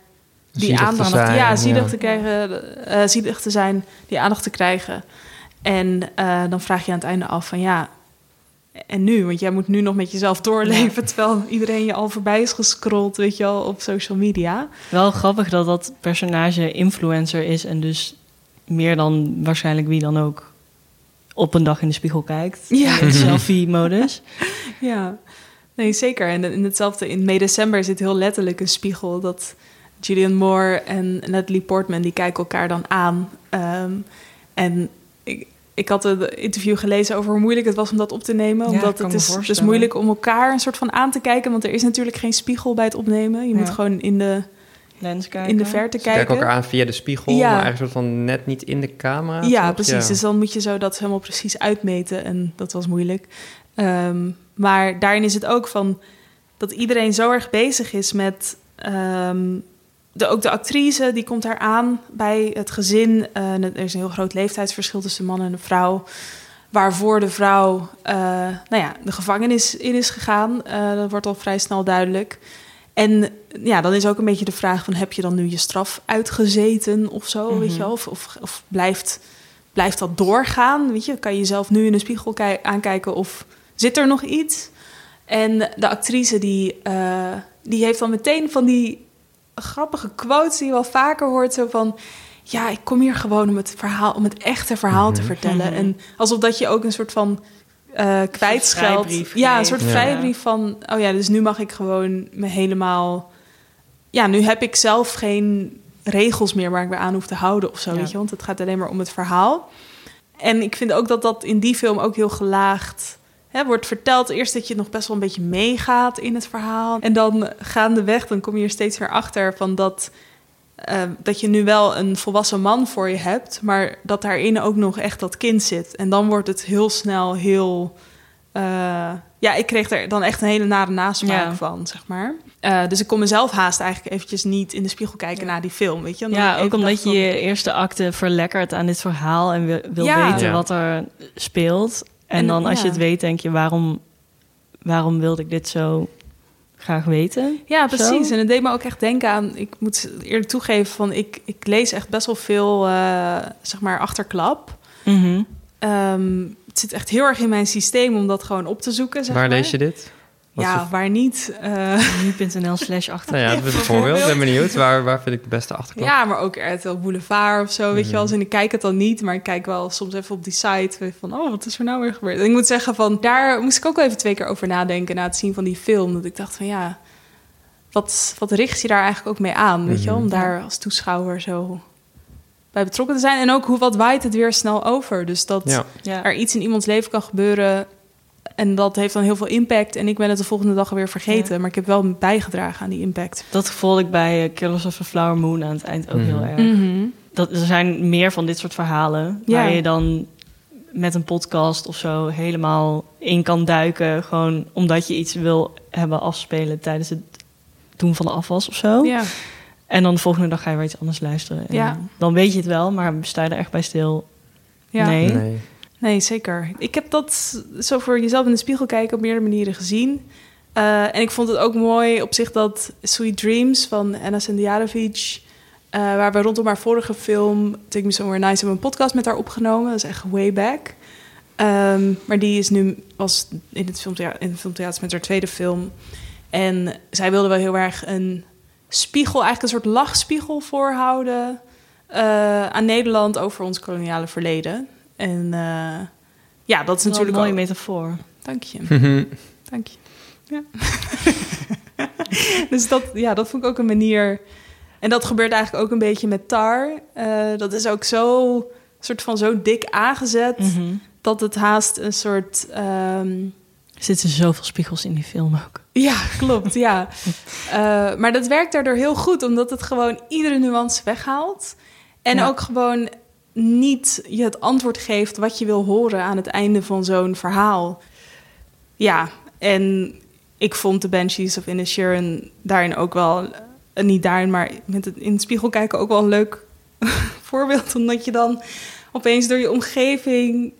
die Zielig te aandacht, zijn, ja, zielig ja. te krijgen, eh zielig te zijn, die aandacht te krijgen. En eh, dan vraag je aan het einde af van ja, en nu? Want jij moet nu nog met jezelf doorleven, terwijl iedereen je al voorbij is gescrolld, weet je wel, op social media. Wel grappig dat dat personage influencer is en dus meer dan waarschijnlijk wie dan ook op een dag in de spiegel kijkt. Ja. In selfie-modus. Ja, nee, zeker. En in hetzelfde, in May December zit heel letterlijk een spiegel dat Julian Moore en Natalie Portman, die kijken elkaar dan aan. Ehm, en ik, ik had een interview gelezen over hoe moeilijk het was om dat op te nemen. Ja, omdat het is dus moeilijk om elkaar een soort van aan te kijken. Want er is natuurlijk geen spiegel bij het opnemen. Je moet gewoon in de, Lens kijken. in de verte Ze kijken kijken. elkaar aan via de spiegel, Ja. maar eigenlijk soort van net niet in de camera. Ja, toch? precies. Dus dan moet je zo dat helemaal precies uitmeten. En dat was moeilijk. Ehm, maar daarin is het ook van dat iedereen zo erg bezig is met. ehm, de, ook de actrice die komt daar aan bij het gezin. Eh, er is een heel groot leeftijdsverschil tussen man en een vrouw. Waarvoor de vrouw eh, nou ja, de gevangenis in is gegaan. Eh, dat wordt al vrij snel duidelijk. En ja, dan is ook een beetje de vraag van... heb je dan nu je straf uitgezeten of zo, weet je wel? Of, of, of blijft, blijft dat doorgaan, weet je? Kan je jezelf nu in de spiegel kij- aankijken of zit er nog iets? En de actrice die, die heeft dan meteen van die grappige quotes... die je wel vaker hoort, zo van... ja, ik kom hier gewoon om het, verhaal, om het echte verhaal te vertellen. En alsof dat je ook een soort van kwijtscheld... vrijbrief Ja, een soort vrijbrief van... oh ja, dus nu mag ik gewoon me helemaal... ja, nu heb ik zelf geen regels meer waar ik me aan hoef te houden of zo, Ja. weet je. Want het gaat alleen maar om het verhaal. En ik vind ook dat dat in die film ook heel gelaagd hè, wordt verteld. Eerst dat je nog best wel een beetje meegaat in het verhaal. En dan gaandeweg, dan kom je er steeds weer achter van dat... eh, dat je nu wel een volwassen man voor je hebt, maar dat daarin ook nog echt dat kind zit. En dan wordt het heel snel heel. eh, ja, ik kreeg er dan echt een hele nare nasmaak Ja. van, zeg maar. Eh, dus ik kon mezelf haast eigenlijk eventjes niet in de spiegel kijken naar die film, weet je. Dan Ja, ook omdat je van- je eerste acte verlekkert aan dit verhaal en wil, wil Ja. weten Ja. wat er speelt. En, En, dan als je het weet, denk je, waarom, waarom wilde ik dit zo graag weten. Ja, Zo. precies. En het deed me ook echt denken aan... Ik moet eerlijk toegeven, van ik, ik lees echt best wel veel, eh, zeg maar, achterklap. Mhm. Ehm, het zit echt heel erg in mijn systeem om dat gewoon op te zoeken, zeg Waar maar. lees je dit? Wat Ja, voor- waar niet. eh, Nu.nl slash achter. Nou ja, dat is een voorbeeld. Ik ben benieuwd. Waar, waar vind ik de beste achterklap? ja, maar ook RTL Boulevard of zo, weet je wel. Mhm. En ik kijk het dan niet, maar ik kijk wel soms even op die site van... oh, wat is er nou weer gebeurd? En ik moet zeggen, van daar moest ik ook wel even twee keer over nadenken... na het zien van die film. Dat ik dacht van ja, wat, wat richt je daar eigenlijk ook mee aan? Weet je wel, om Mhm. daar als toeschouwer zo bij betrokken te zijn. En ook hoe wat waait het weer snel over. Dus dat. Ja. er iets in iemands leven kan gebeuren... en dat heeft dan heel veel impact... en ik ben het de volgende dag weer vergeten. Ja. Maar ik heb wel bijgedragen aan die impact. Dat gevoel ik bij eh, Killers of the Flower Moon aan het eind ook Mhm. heel erg. Mhm. Dat, er zijn meer van dit soort verhalen Ja. waar je dan met een podcast of zo helemaal in kan duiken. Gewoon omdat je iets wil hebben afspelen tijdens het doen van de afwas of zo. Ja. En dan de volgende dag ga je weer iets anders luisteren. En Ja. Dan weet je het wel, maar sta je er echt bij stil? Ja. Nee. Nee. Nee, zeker. Ik heb dat zo voor jezelf in de spiegel kijken op meerdere manieren gezien. Eh, en ik vond het ook mooi op zich dat Sweet Dreams van Anna Sendjarovic... eh, waar we rondom haar vorige film Take Me Somewhere Nice hebben een podcast met haar opgenomen. Dat is echt way back. Ehm, maar die is nu, was in het filmthea- in het filmtheater met haar tweede film. En zij wilde wel heel erg een spiegel, eigenlijk een soort lachspiegel voorhouden... eh, aan Nederland over ons koloniale verleden. En eh, ja, dat is natuurlijk een mooie ook- metafoor. Dank je. Mhm. Dank je. Ja. dus dat, ja, dat vond ik ook een manier. En dat gebeurt eigenlijk ook een beetje met Tar. Eh, dat is ook zo, soort van zo dik aangezet Mhm. dat het haast een soort. ehm, Er zitten zoveel spiegels in die film ook. ja, klopt, ja. Eh, maar dat werkt daardoor heel goed, omdat het gewoon iedere nuance weghaalt. En Ja. ook gewoon niet je het antwoord geeft wat je wil horen aan het einde van zo'n verhaal. Ja, en ik vond de Banshees of Inisherin daarin ook wel, eh, niet daarin, maar met het in het spiegel kijken ook wel een leuk voorbeeld. Omdat je dan opeens door je omgeving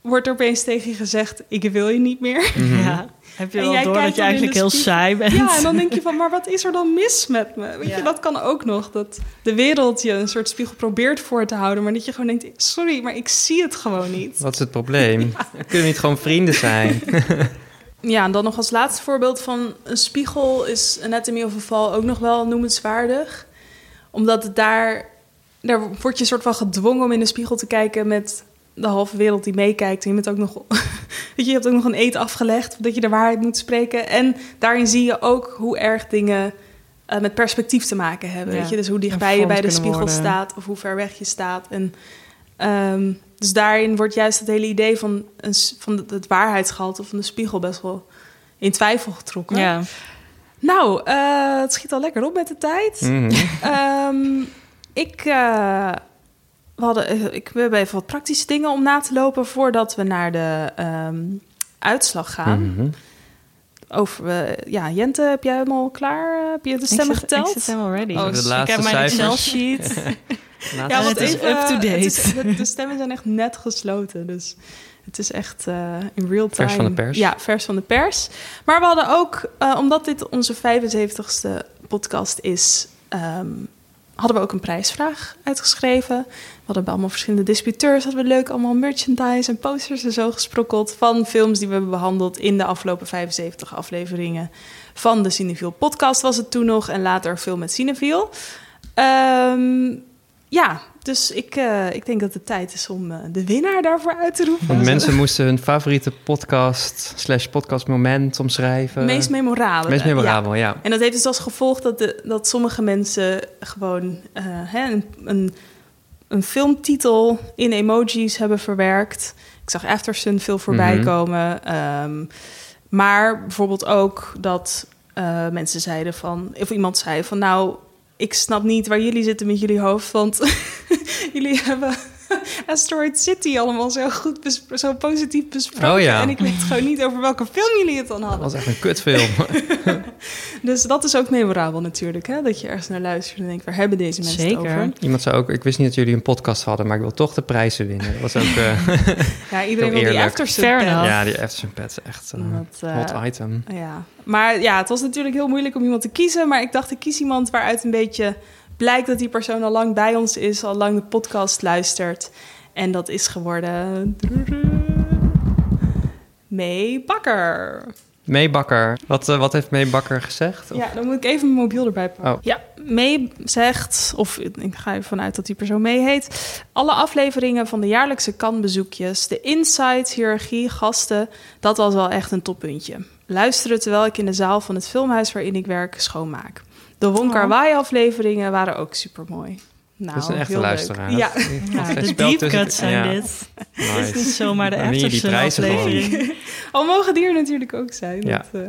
wordt er opeens tegen je gezegd: Ik wil je niet meer. Mhm. Ja. Heb je En wel jij door kijkt dat je eigenlijk de heel spiegel. saai bent? Ja, en dan denk je van, maar wat is er dan mis met me? Weet Ja. je, dat kan ook nog. Dat de wereld je een soort spiegel probeert voor te houden, maar dat je gewoon denkt, sorry, maar ik zie het gewoon niet. Wat is het probleem? Kunnen we niet gewoon vrienden zijn? Ja, en dan nog als laatste voorbeeld van een spiegel is Anatomy of a Fall ook nog wel noemenswaardig. Omdat het daar, daar word je soort van gedwongen om in de spiegel te kijken met de halve wereld die meekijkt. En je, bent ook nog, weet je, je hebt ook nog een eet afgelegd, dat je de waarheid moet spreken. En daarin zie je ook hoe erg dingen eh, met perspectief te maken hebben. Ja, Weet je? Dus hoe dichtbij je bij de spiegel worden. staat of hoe ver weg je staat. En, ehm, dus daarin wordt juist het hele idee van, een, van het, het waarheidsgehalte van de spiegel best wel in twijfel getrokken. Ja. Nou, eh, het schiet al lekker op met de tijd. Mhm. Ehm, ik, eh, we, hadden, eh, ik, we hebben even wat praktische dingen om na te lopen voordat we naar de ehm, uitslag gaan. Mhm. Over, eh, ja, Jente, heb jij hem al klaar? Heb je de Ik stemmen zit- geteld? Ik zit helemaal ready. Oh, de dus ik laatste heb mijn cijfers. Excel-sheet. Laatste Ja, want het is even, up-to-date. het is- De, stemmen zijn echt net gesloten. Dus het is echt eh, in real time. Vers van de pers. Ja, vers van de pers. Maar we hadden ook, eh, omdat dit onze 75ste podcast is... ehm, hadden we ook een prijsvraag uitgeschreven. We hadden bij allemaal verschillende disputeurs... hadden we leuk allemaal merchandise en posters en zo gesprokkeld... van films die we hebben behandeld in de afgelopen 75 afleveringen... van de Cineviel podcast was het toen nog... en later film met Cineviel. Ehm, ja, dus ik, eh, ik denk dat het tijd is om eh, de winnaar daarvoor uit te roepen. Want mensen moesten hun favoriete podcast slash podcastmoment omschrijven. meest memorabele. Meest memorabel, ja. En dat heeft dus als gevolg dat, de, dat sommige mensen gewoon eh, hè, een, een, een filmtitel in emojis hebben verwerkt. Ik zag Aftersun veel voorbij Mhm. komen. Ehm, maar bijvoorbeeld ook dat mensen zeiden van... of iemand zei van nou, ik snap niet waar jullie zitten met jullie hoofd... want jullie hebben Asteroid City allemaal zo goed, zo positief besproken. Oh ja. En ik weet gewoon niet over welke film jullie het dan Dat hadden. was echt een kutfilm. Dus dat is ook memorabel natuurlijk, hè? Dat je ergens naar luistert en denkt, waar hebben deze mensen Zeker. het over? Iemand zei ook, ik wist niet dat jullie een podcast hadden, maar ik wil toch de prijzen winnen. Dat was ook... eh, Ja, iedereen wil die aftersun ja, die Aftersun Pet is echt een Dat, eh, hot item. Ja, maar ja, het was natuurlijk heel moeilijk om iemand te kiezen. Maar ik dacht, ik kies iemand waaruit een beetje blijkt dat die persoon al lang bij ons is, al lang de podcast luistert. En dat is geworden. May Bakker. Bakker. Wat, eh, wat heeft May Bakker gezegd? Of- Ja, dan moet ik even mijn mobiel erbij pakken. Oh. Ja, May zegt, of ik ga ervan uit dat die persoon May heet... alle afleveringen van de jaarlijkse kanbezoekjes, de insights, hiërarchie, gasten... dat was wel echt een toppuntje. Luisteren terwijl ik in de zaal van het filmhuis waarin ik werk schoonmaak. De Wong Kar Wai afleveringen waren ook supermooi. Nou, dat is een echte heel leuk. luisteraar. Ja. De speelt deep tussen- cuts zijn ja, dit. nice. Het is niet zomaar de gewoon. aflevering. Al mogen die er natuurlijk ook zijn. Ja. Dat, eh,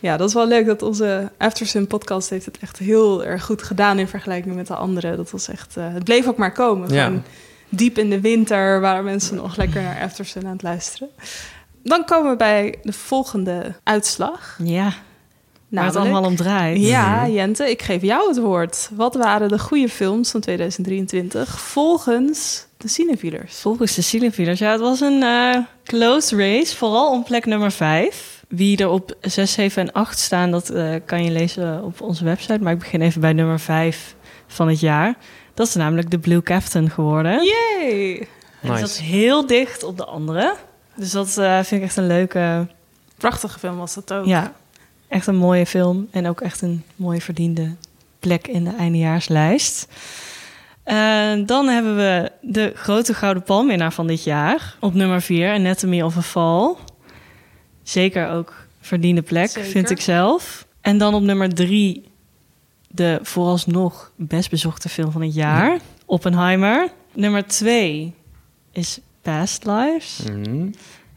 ja, dat is wel leuk dat onze Aftersun podcast heeft het echt heel erg goed gedaan in vergelijking met de andere. Dat was echt, eh, het bleef ook maar komen. Ja. Gewoon diep in de winter waren mensen nog lekker naar Aftersun aan het luisteren. Dan komen we bij de volgende uitslag. Ja, waar het allemaal om draait. Ja, Mhm. Jente, ik geef jou het woord. Wat waren de goede films van 2023 volgens de cinefielers? Volgens de Cinefielers. Ja, het was een eh, close race. Vooral om plek nummer 5. Wie er op 6, 7 en 8 staan, dat eh, kan je lezen op onze website. Maar ik begin even bij nummer 5 van het jaar. Dat is namelijk de Blue Captain geworden. Yay! Nice. zat heel dicht op de andere. Dus dat eh, vind ik echt een leuke... Prachtige film was dat ook. Ja, echt een mooie film. En ook echt een mooie verdiende plek in de eindejaarslijst. En dan hebben we de grote gouden palmwinnaar van dit jaar. Op nummer 4, Anatomy of a Fall. Zeker ook verdiende plek, Zeker. vind ik zelf. En dan op nummer 3, de vooralsnog best bezochte film van het jaar. Oppenheimer. Nummer 2 is Past Lives. Mhm.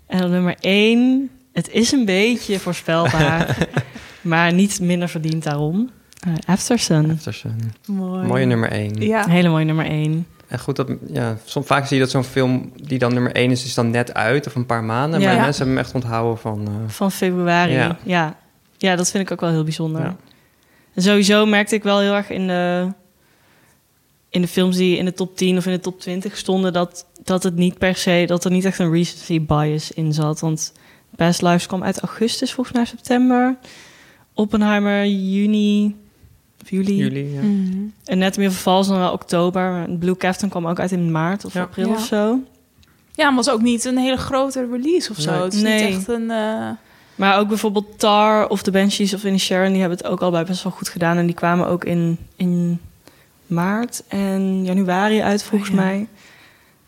En op nummer 1, het is een beetje voorspelbaar, maar niet minder verdiend daarom. Eh, Aftersun. Aftersun. Mooi. Mooie nummer 1. Ja. Een hele mooie nummer 1. En goed, dat, ja, soms vaak zie je dat zo'n film die dan nummer 1 is, is dan net uit of een paar maanden. Ja. Maar mensen hebben hem echt onthouden van... eh, Van februari. Ja. Ja. ja. dat vind ik ook wel heel bijzonder. Ja. En sowieso merkte ik wel heel erg in de, in de films die in de top 10 of in de top 20 stonden, dat, dat het niet per se, dat er niet echt een recency bias in zat. Want Past Lives kwam uit augustus, volgens mij september. Oppenheimer, juni, of juli. juli. Ja. Mhm. En net meer verval is dan wel oktober. maar Blue Captain kwam ook uit in maart of Ja. april Ja. of zo. Ja, maar was ook niet een hele grote release of zo. Nee. Het is Nee. niet echt een... eh, Maar ook bijvoorbeeld Tar of The Banshees of In Sharon... die hebben het ook al bij best wel goed gedaan. En die kwamen ook in, in maart en januari uit, volgens Oh, ja. mij.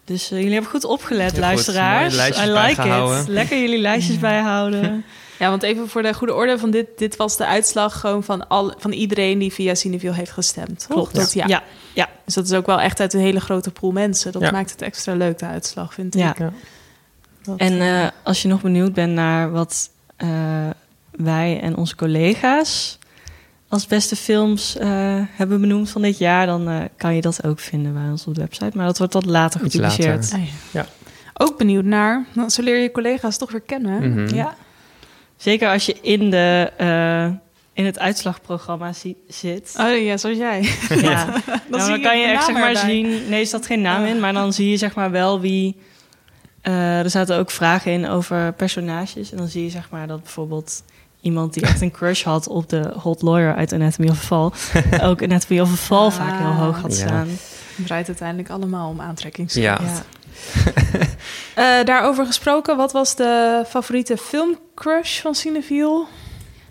Dus eh, jullie hebben goed opgelet, luisteraars. I like it. Lekker jullie lijstjes bijhouden. Ja, want even voor de goede orde van dit... Dit was de uitslag gewoon van, al, van iedereen die via Cineville heeft gestemd. toch? Klopt. Dat, ja. ja. ja. Dus dat is ook wel echt uit een hele grote pool mensen. Dat Ja. maakt het extra leuk, de uitslag, vind Ja. ik. Ja. Dat, En eh, als je nog benieuwd bent naar wat eh, wij en onze collega's als beste films eh, hebben benoemd van dit jaar, dan eh, kan je dat ook vinden bij ons op de website. Maar dat wordt wat later Iets gepubliceerd. later. ah, ja. Ja. Ook benieuwd naar... Nou, zo leer je collega's toch weer kennen. Mhm. Ja. Zeker als je in, de, eh, in het uitslagprogramma zi- zit. Oh ja, zoals jij. Ja. Nou, dan, kan je echt zeg maar zien. Nee, er staat geen naam in, maar dan zie je zeg maar wel wie. eh, er zaten ook vragen in over personages. En dan zie je zeg maar dat bijvoorbeeld iemand die echt een crush had op de hot lawyer uit Anatomy of a Fall. ook Anatomy of a Fall Ah. vaak heel hoog had Ja. staan. Het draait uiteindelijk allemaal om aantrekkingskracht. Ja. Ja. Eh, daarover gesproken, wat was de favoriete filmcrush van Cineville?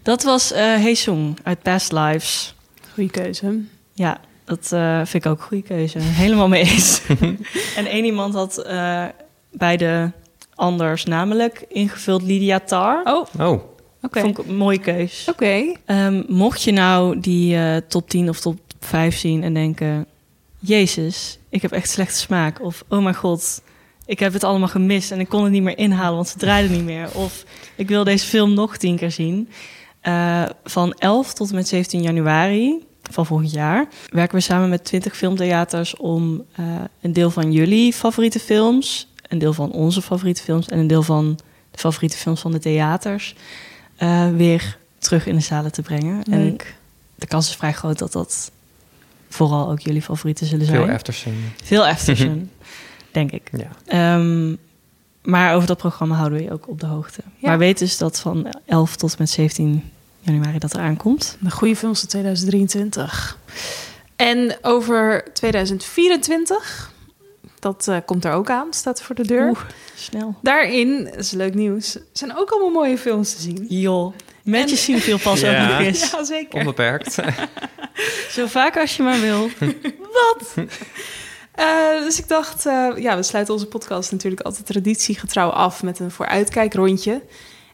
Dat was eh Hey Sung uit Past Lives. Goeie keuze. Ja, dat eh, vind ik ook een goede keuze. Helemaal mee eens. en één iemand had eh, bij de anders namelijk ingevuld Lydia Tar. Oh, oké. Oh, Vond ik een mooie keus. Oké. Ehm, mocht je nou die eh, top 10 of top 5 zien en denken... Jezus, ik heb echt slechte smaak. Of, oh mijn god, ik heb het allemaal gemist... en ik kon het niet meer inhalen, want ze draaiden niet meer. Of, ik wil deze film nog tien keer zien. Eh, van 11 tot en met 17 januari van volgend jaar werken we samen met 20 filmtheaters om eh, een deel van jullie favoriete films, een deel van onze favoriete films en een deel van de favoriete films van de theaters eh, weer terug in de zalen te brengen. En de kans is vrij groot dat dat vooral ook jullie favorieten zullen zijn. Veel Aftersun. Veel Aftersun, denk ik. Ja. Ehm, maar over dat programma houden we je ook op de hoogte. Ja. Maar weet dus dat van 11 tot en met 17 januari dat er aankomt. De goede films van 2023. En over 2024, dat eh, komt er ook aan, staat voor de deur. Oeh, snel. Daarin, dat is leuk nieuws, zijn ook allemaal mooie films te zien. Joh, met En- je cinefiel pas Ja. ook nog eens. Ja, zeker. Onbeperkt. Zo vaak als je maar wil. Eh, dus ik dacht, eh, ja, we sluiten onze podcast natuurlijk altijd traditiegetrouw af met een vooruitkijkrondje.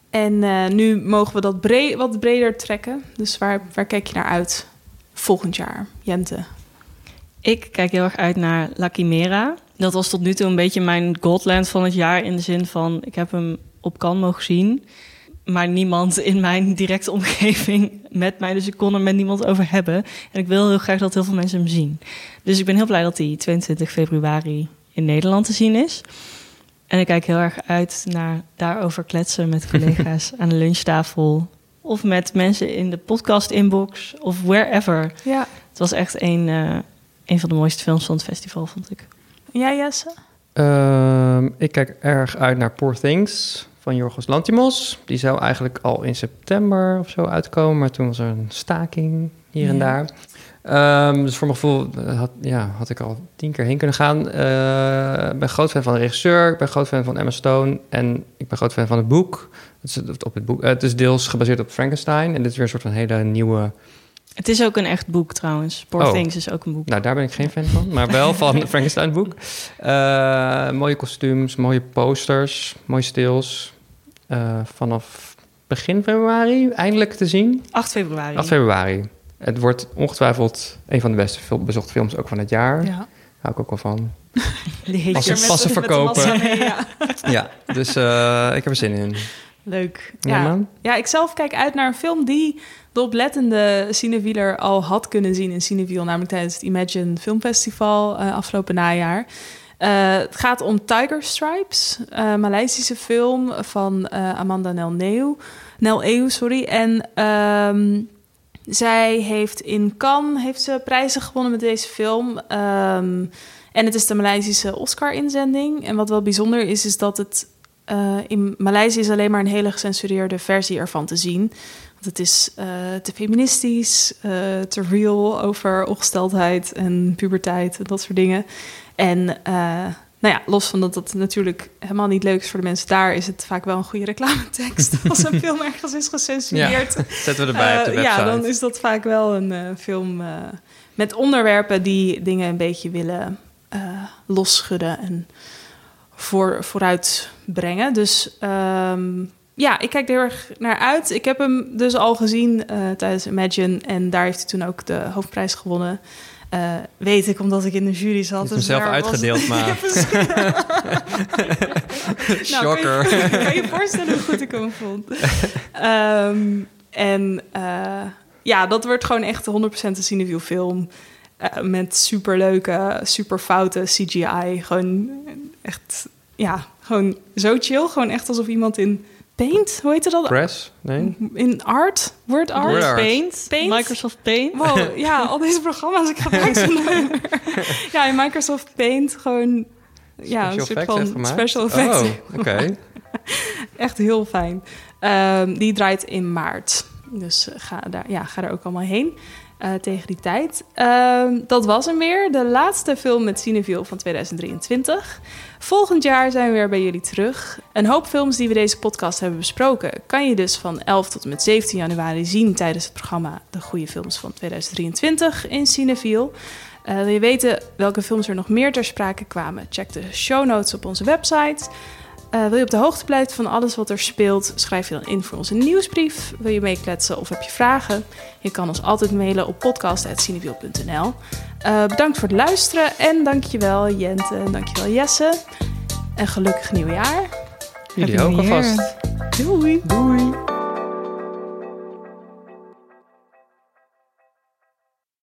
En eh, nu mogen we dat bre- wat breder trekken. Dus waar, waar kijk je naar uit volgend jaar, Jente? Ik kijk heel erg uit naar La Chimera. Dat was tot nu toe een beetje mijn Godland van het jaar. In de zin van, ik heb hem op kan mogen zien. Maar niemand in mijn directe omgeving met mij. Dus ik kon er met niemand over hebben. En ik wil heel graag dat heel veel mensen hem zien. Dus ik ben heel blij dat hij 22 februari in Nederland te zien is. En ik kijk heel erg uit naar daarover kletsen met collega's aan de lunchtafel. Of met mensen in de podcast-inbox. Of wherever. Ja. Het was echt een, eh, een van de mooiste films van het festival, vond ik. Jij, Jesse? Ehm, ik kijk erg uit naar Poor Things van Jorgos Lantimos. Die zou eigenlijk al in september of zo uitkomen, maar toen was er een staking hier en Ja. daar. Ehm, dus voor mijn gevoel eh, had, ja, had ik al tien keer heen kunnen gaan. Eh, Ik ben groot fan van de regisseur, ik ben groot fan van Emma Stone en ik ben groot fan van het boek. Het is, op het, boek eh, het is deels gebaseerd op Frankenstein en dit is weer een soort van hele nieuwe... Het is ook een echt boek trouwens. Poor Oh. Things is ook een boek. Nou, daar ben ik geen fan van, maar wel van het Frankenstein boek. Eh, mooie kostuums, mooie posters, mooie stils. Eh, vanaf begin februari eindelijk te zien. 8 februari. 8 februari. Het wordt ongetwijfeld een van de beste bezochte films ook van het jaar. Ja. Hou ik ook wel van. Pas- heet passen verkopen. ja. Ja, dus eh, ik heb er zin in. Leuk. Ja, ja, ik zelf kijk uit naar een film die de oplettende cinewieler al had kunnen zien in Cineviel, namelijk tijdens het Imagine Filmfestival eh, afgelopen najaar. Eh, het gaat om Tiger Stripes, een Maleisische film van Amanda Nel Neu. Nel Eeuw, sorry. En ehm, zij heeft in Cannes heeft ze prijzen gewonnen met deze film. Ehm, en het is de Maleisische Oscar-inzending. En wat wel bijzonder is, is dat het eh, in Maleisië is alleen maar een hele gecensureerde versie ervan te zien. Want het is eh, te feministisch, eh, te real over ongesteldheid en puberteit en dat soort dingen. En nou ja, los van dat dat natuurlijk helemaal niet leuk is voor de mensen daar, is het vaak wel een goede reclametekst. Als een film ergens is gecensureerd. Zetten we erbij op de website. ja, dan is dat vaak wel een film met onderwerpen die dingen een beetje willen losschudden en voor, vooruit brengen. Dus ehm, ja, ik kijk er heel erg naar uit. Ik heb hem dus al gezien eh, tijdens Imagine en daar heeft hij toen ook de hoofdprijs gewonnen. Eh, weet ik, omdat ik in de jury zat. Hebt hem dus zelf daar was- uitgedeeld, maar- precies. Nou, kan je- Shocker. kan je voorstellen hoe goed ik hem vond? Ehm, en eh, ja, dat wordt gewoon echt 100% een Cineview film. Eh, met superleuke, super foute CGI. Gewoon echt, ja, gewoon zo chill. Gewoon echt alsof iemand in Paint, hoe heet dat? Press? Nee? In Art? Word Art? Word Art. Paint, Paint? Microsoft Paint. Wow, ja, al deze programma's, ik gebruik ze. Ja, in Microsoft Paint gewoon... Ja, een Special soort effects van special effects. Oh, oké. Echt heel fijn. Ehm, die draait in maart. Dus eh, ga daar, ja, ga daar ook allemaal heen eh, tegen die tijd. Ehm, dat was hem weer. De laatste film met Cineville van 2023. Volgend jaar zijn we weer bij jullie terug. Een hoop films die we deze podcast hebben besproken... kan je dus van 11 tot en met 17 januari zien... tijdens het programma De Goede Films van 2023 in Cineville. Eh, wil je weten welke films er nog meer ter sprake kwamen? Check de show notes op onze website... Eh, wil je op de hoogte blijven van alles wat er speelt? Schrijf je dan in voor onze nieuwsbrief. Wil je meekletsen of heb je vragen? Je kan ons altijd mailen op podcast.cinewiel.nl. Eh bedankt voor het luisteren en dankjewel Jente en dankjewel Jesse. En gelukkig nieuwjaar. Jullie ook alvast. Doei! Doei.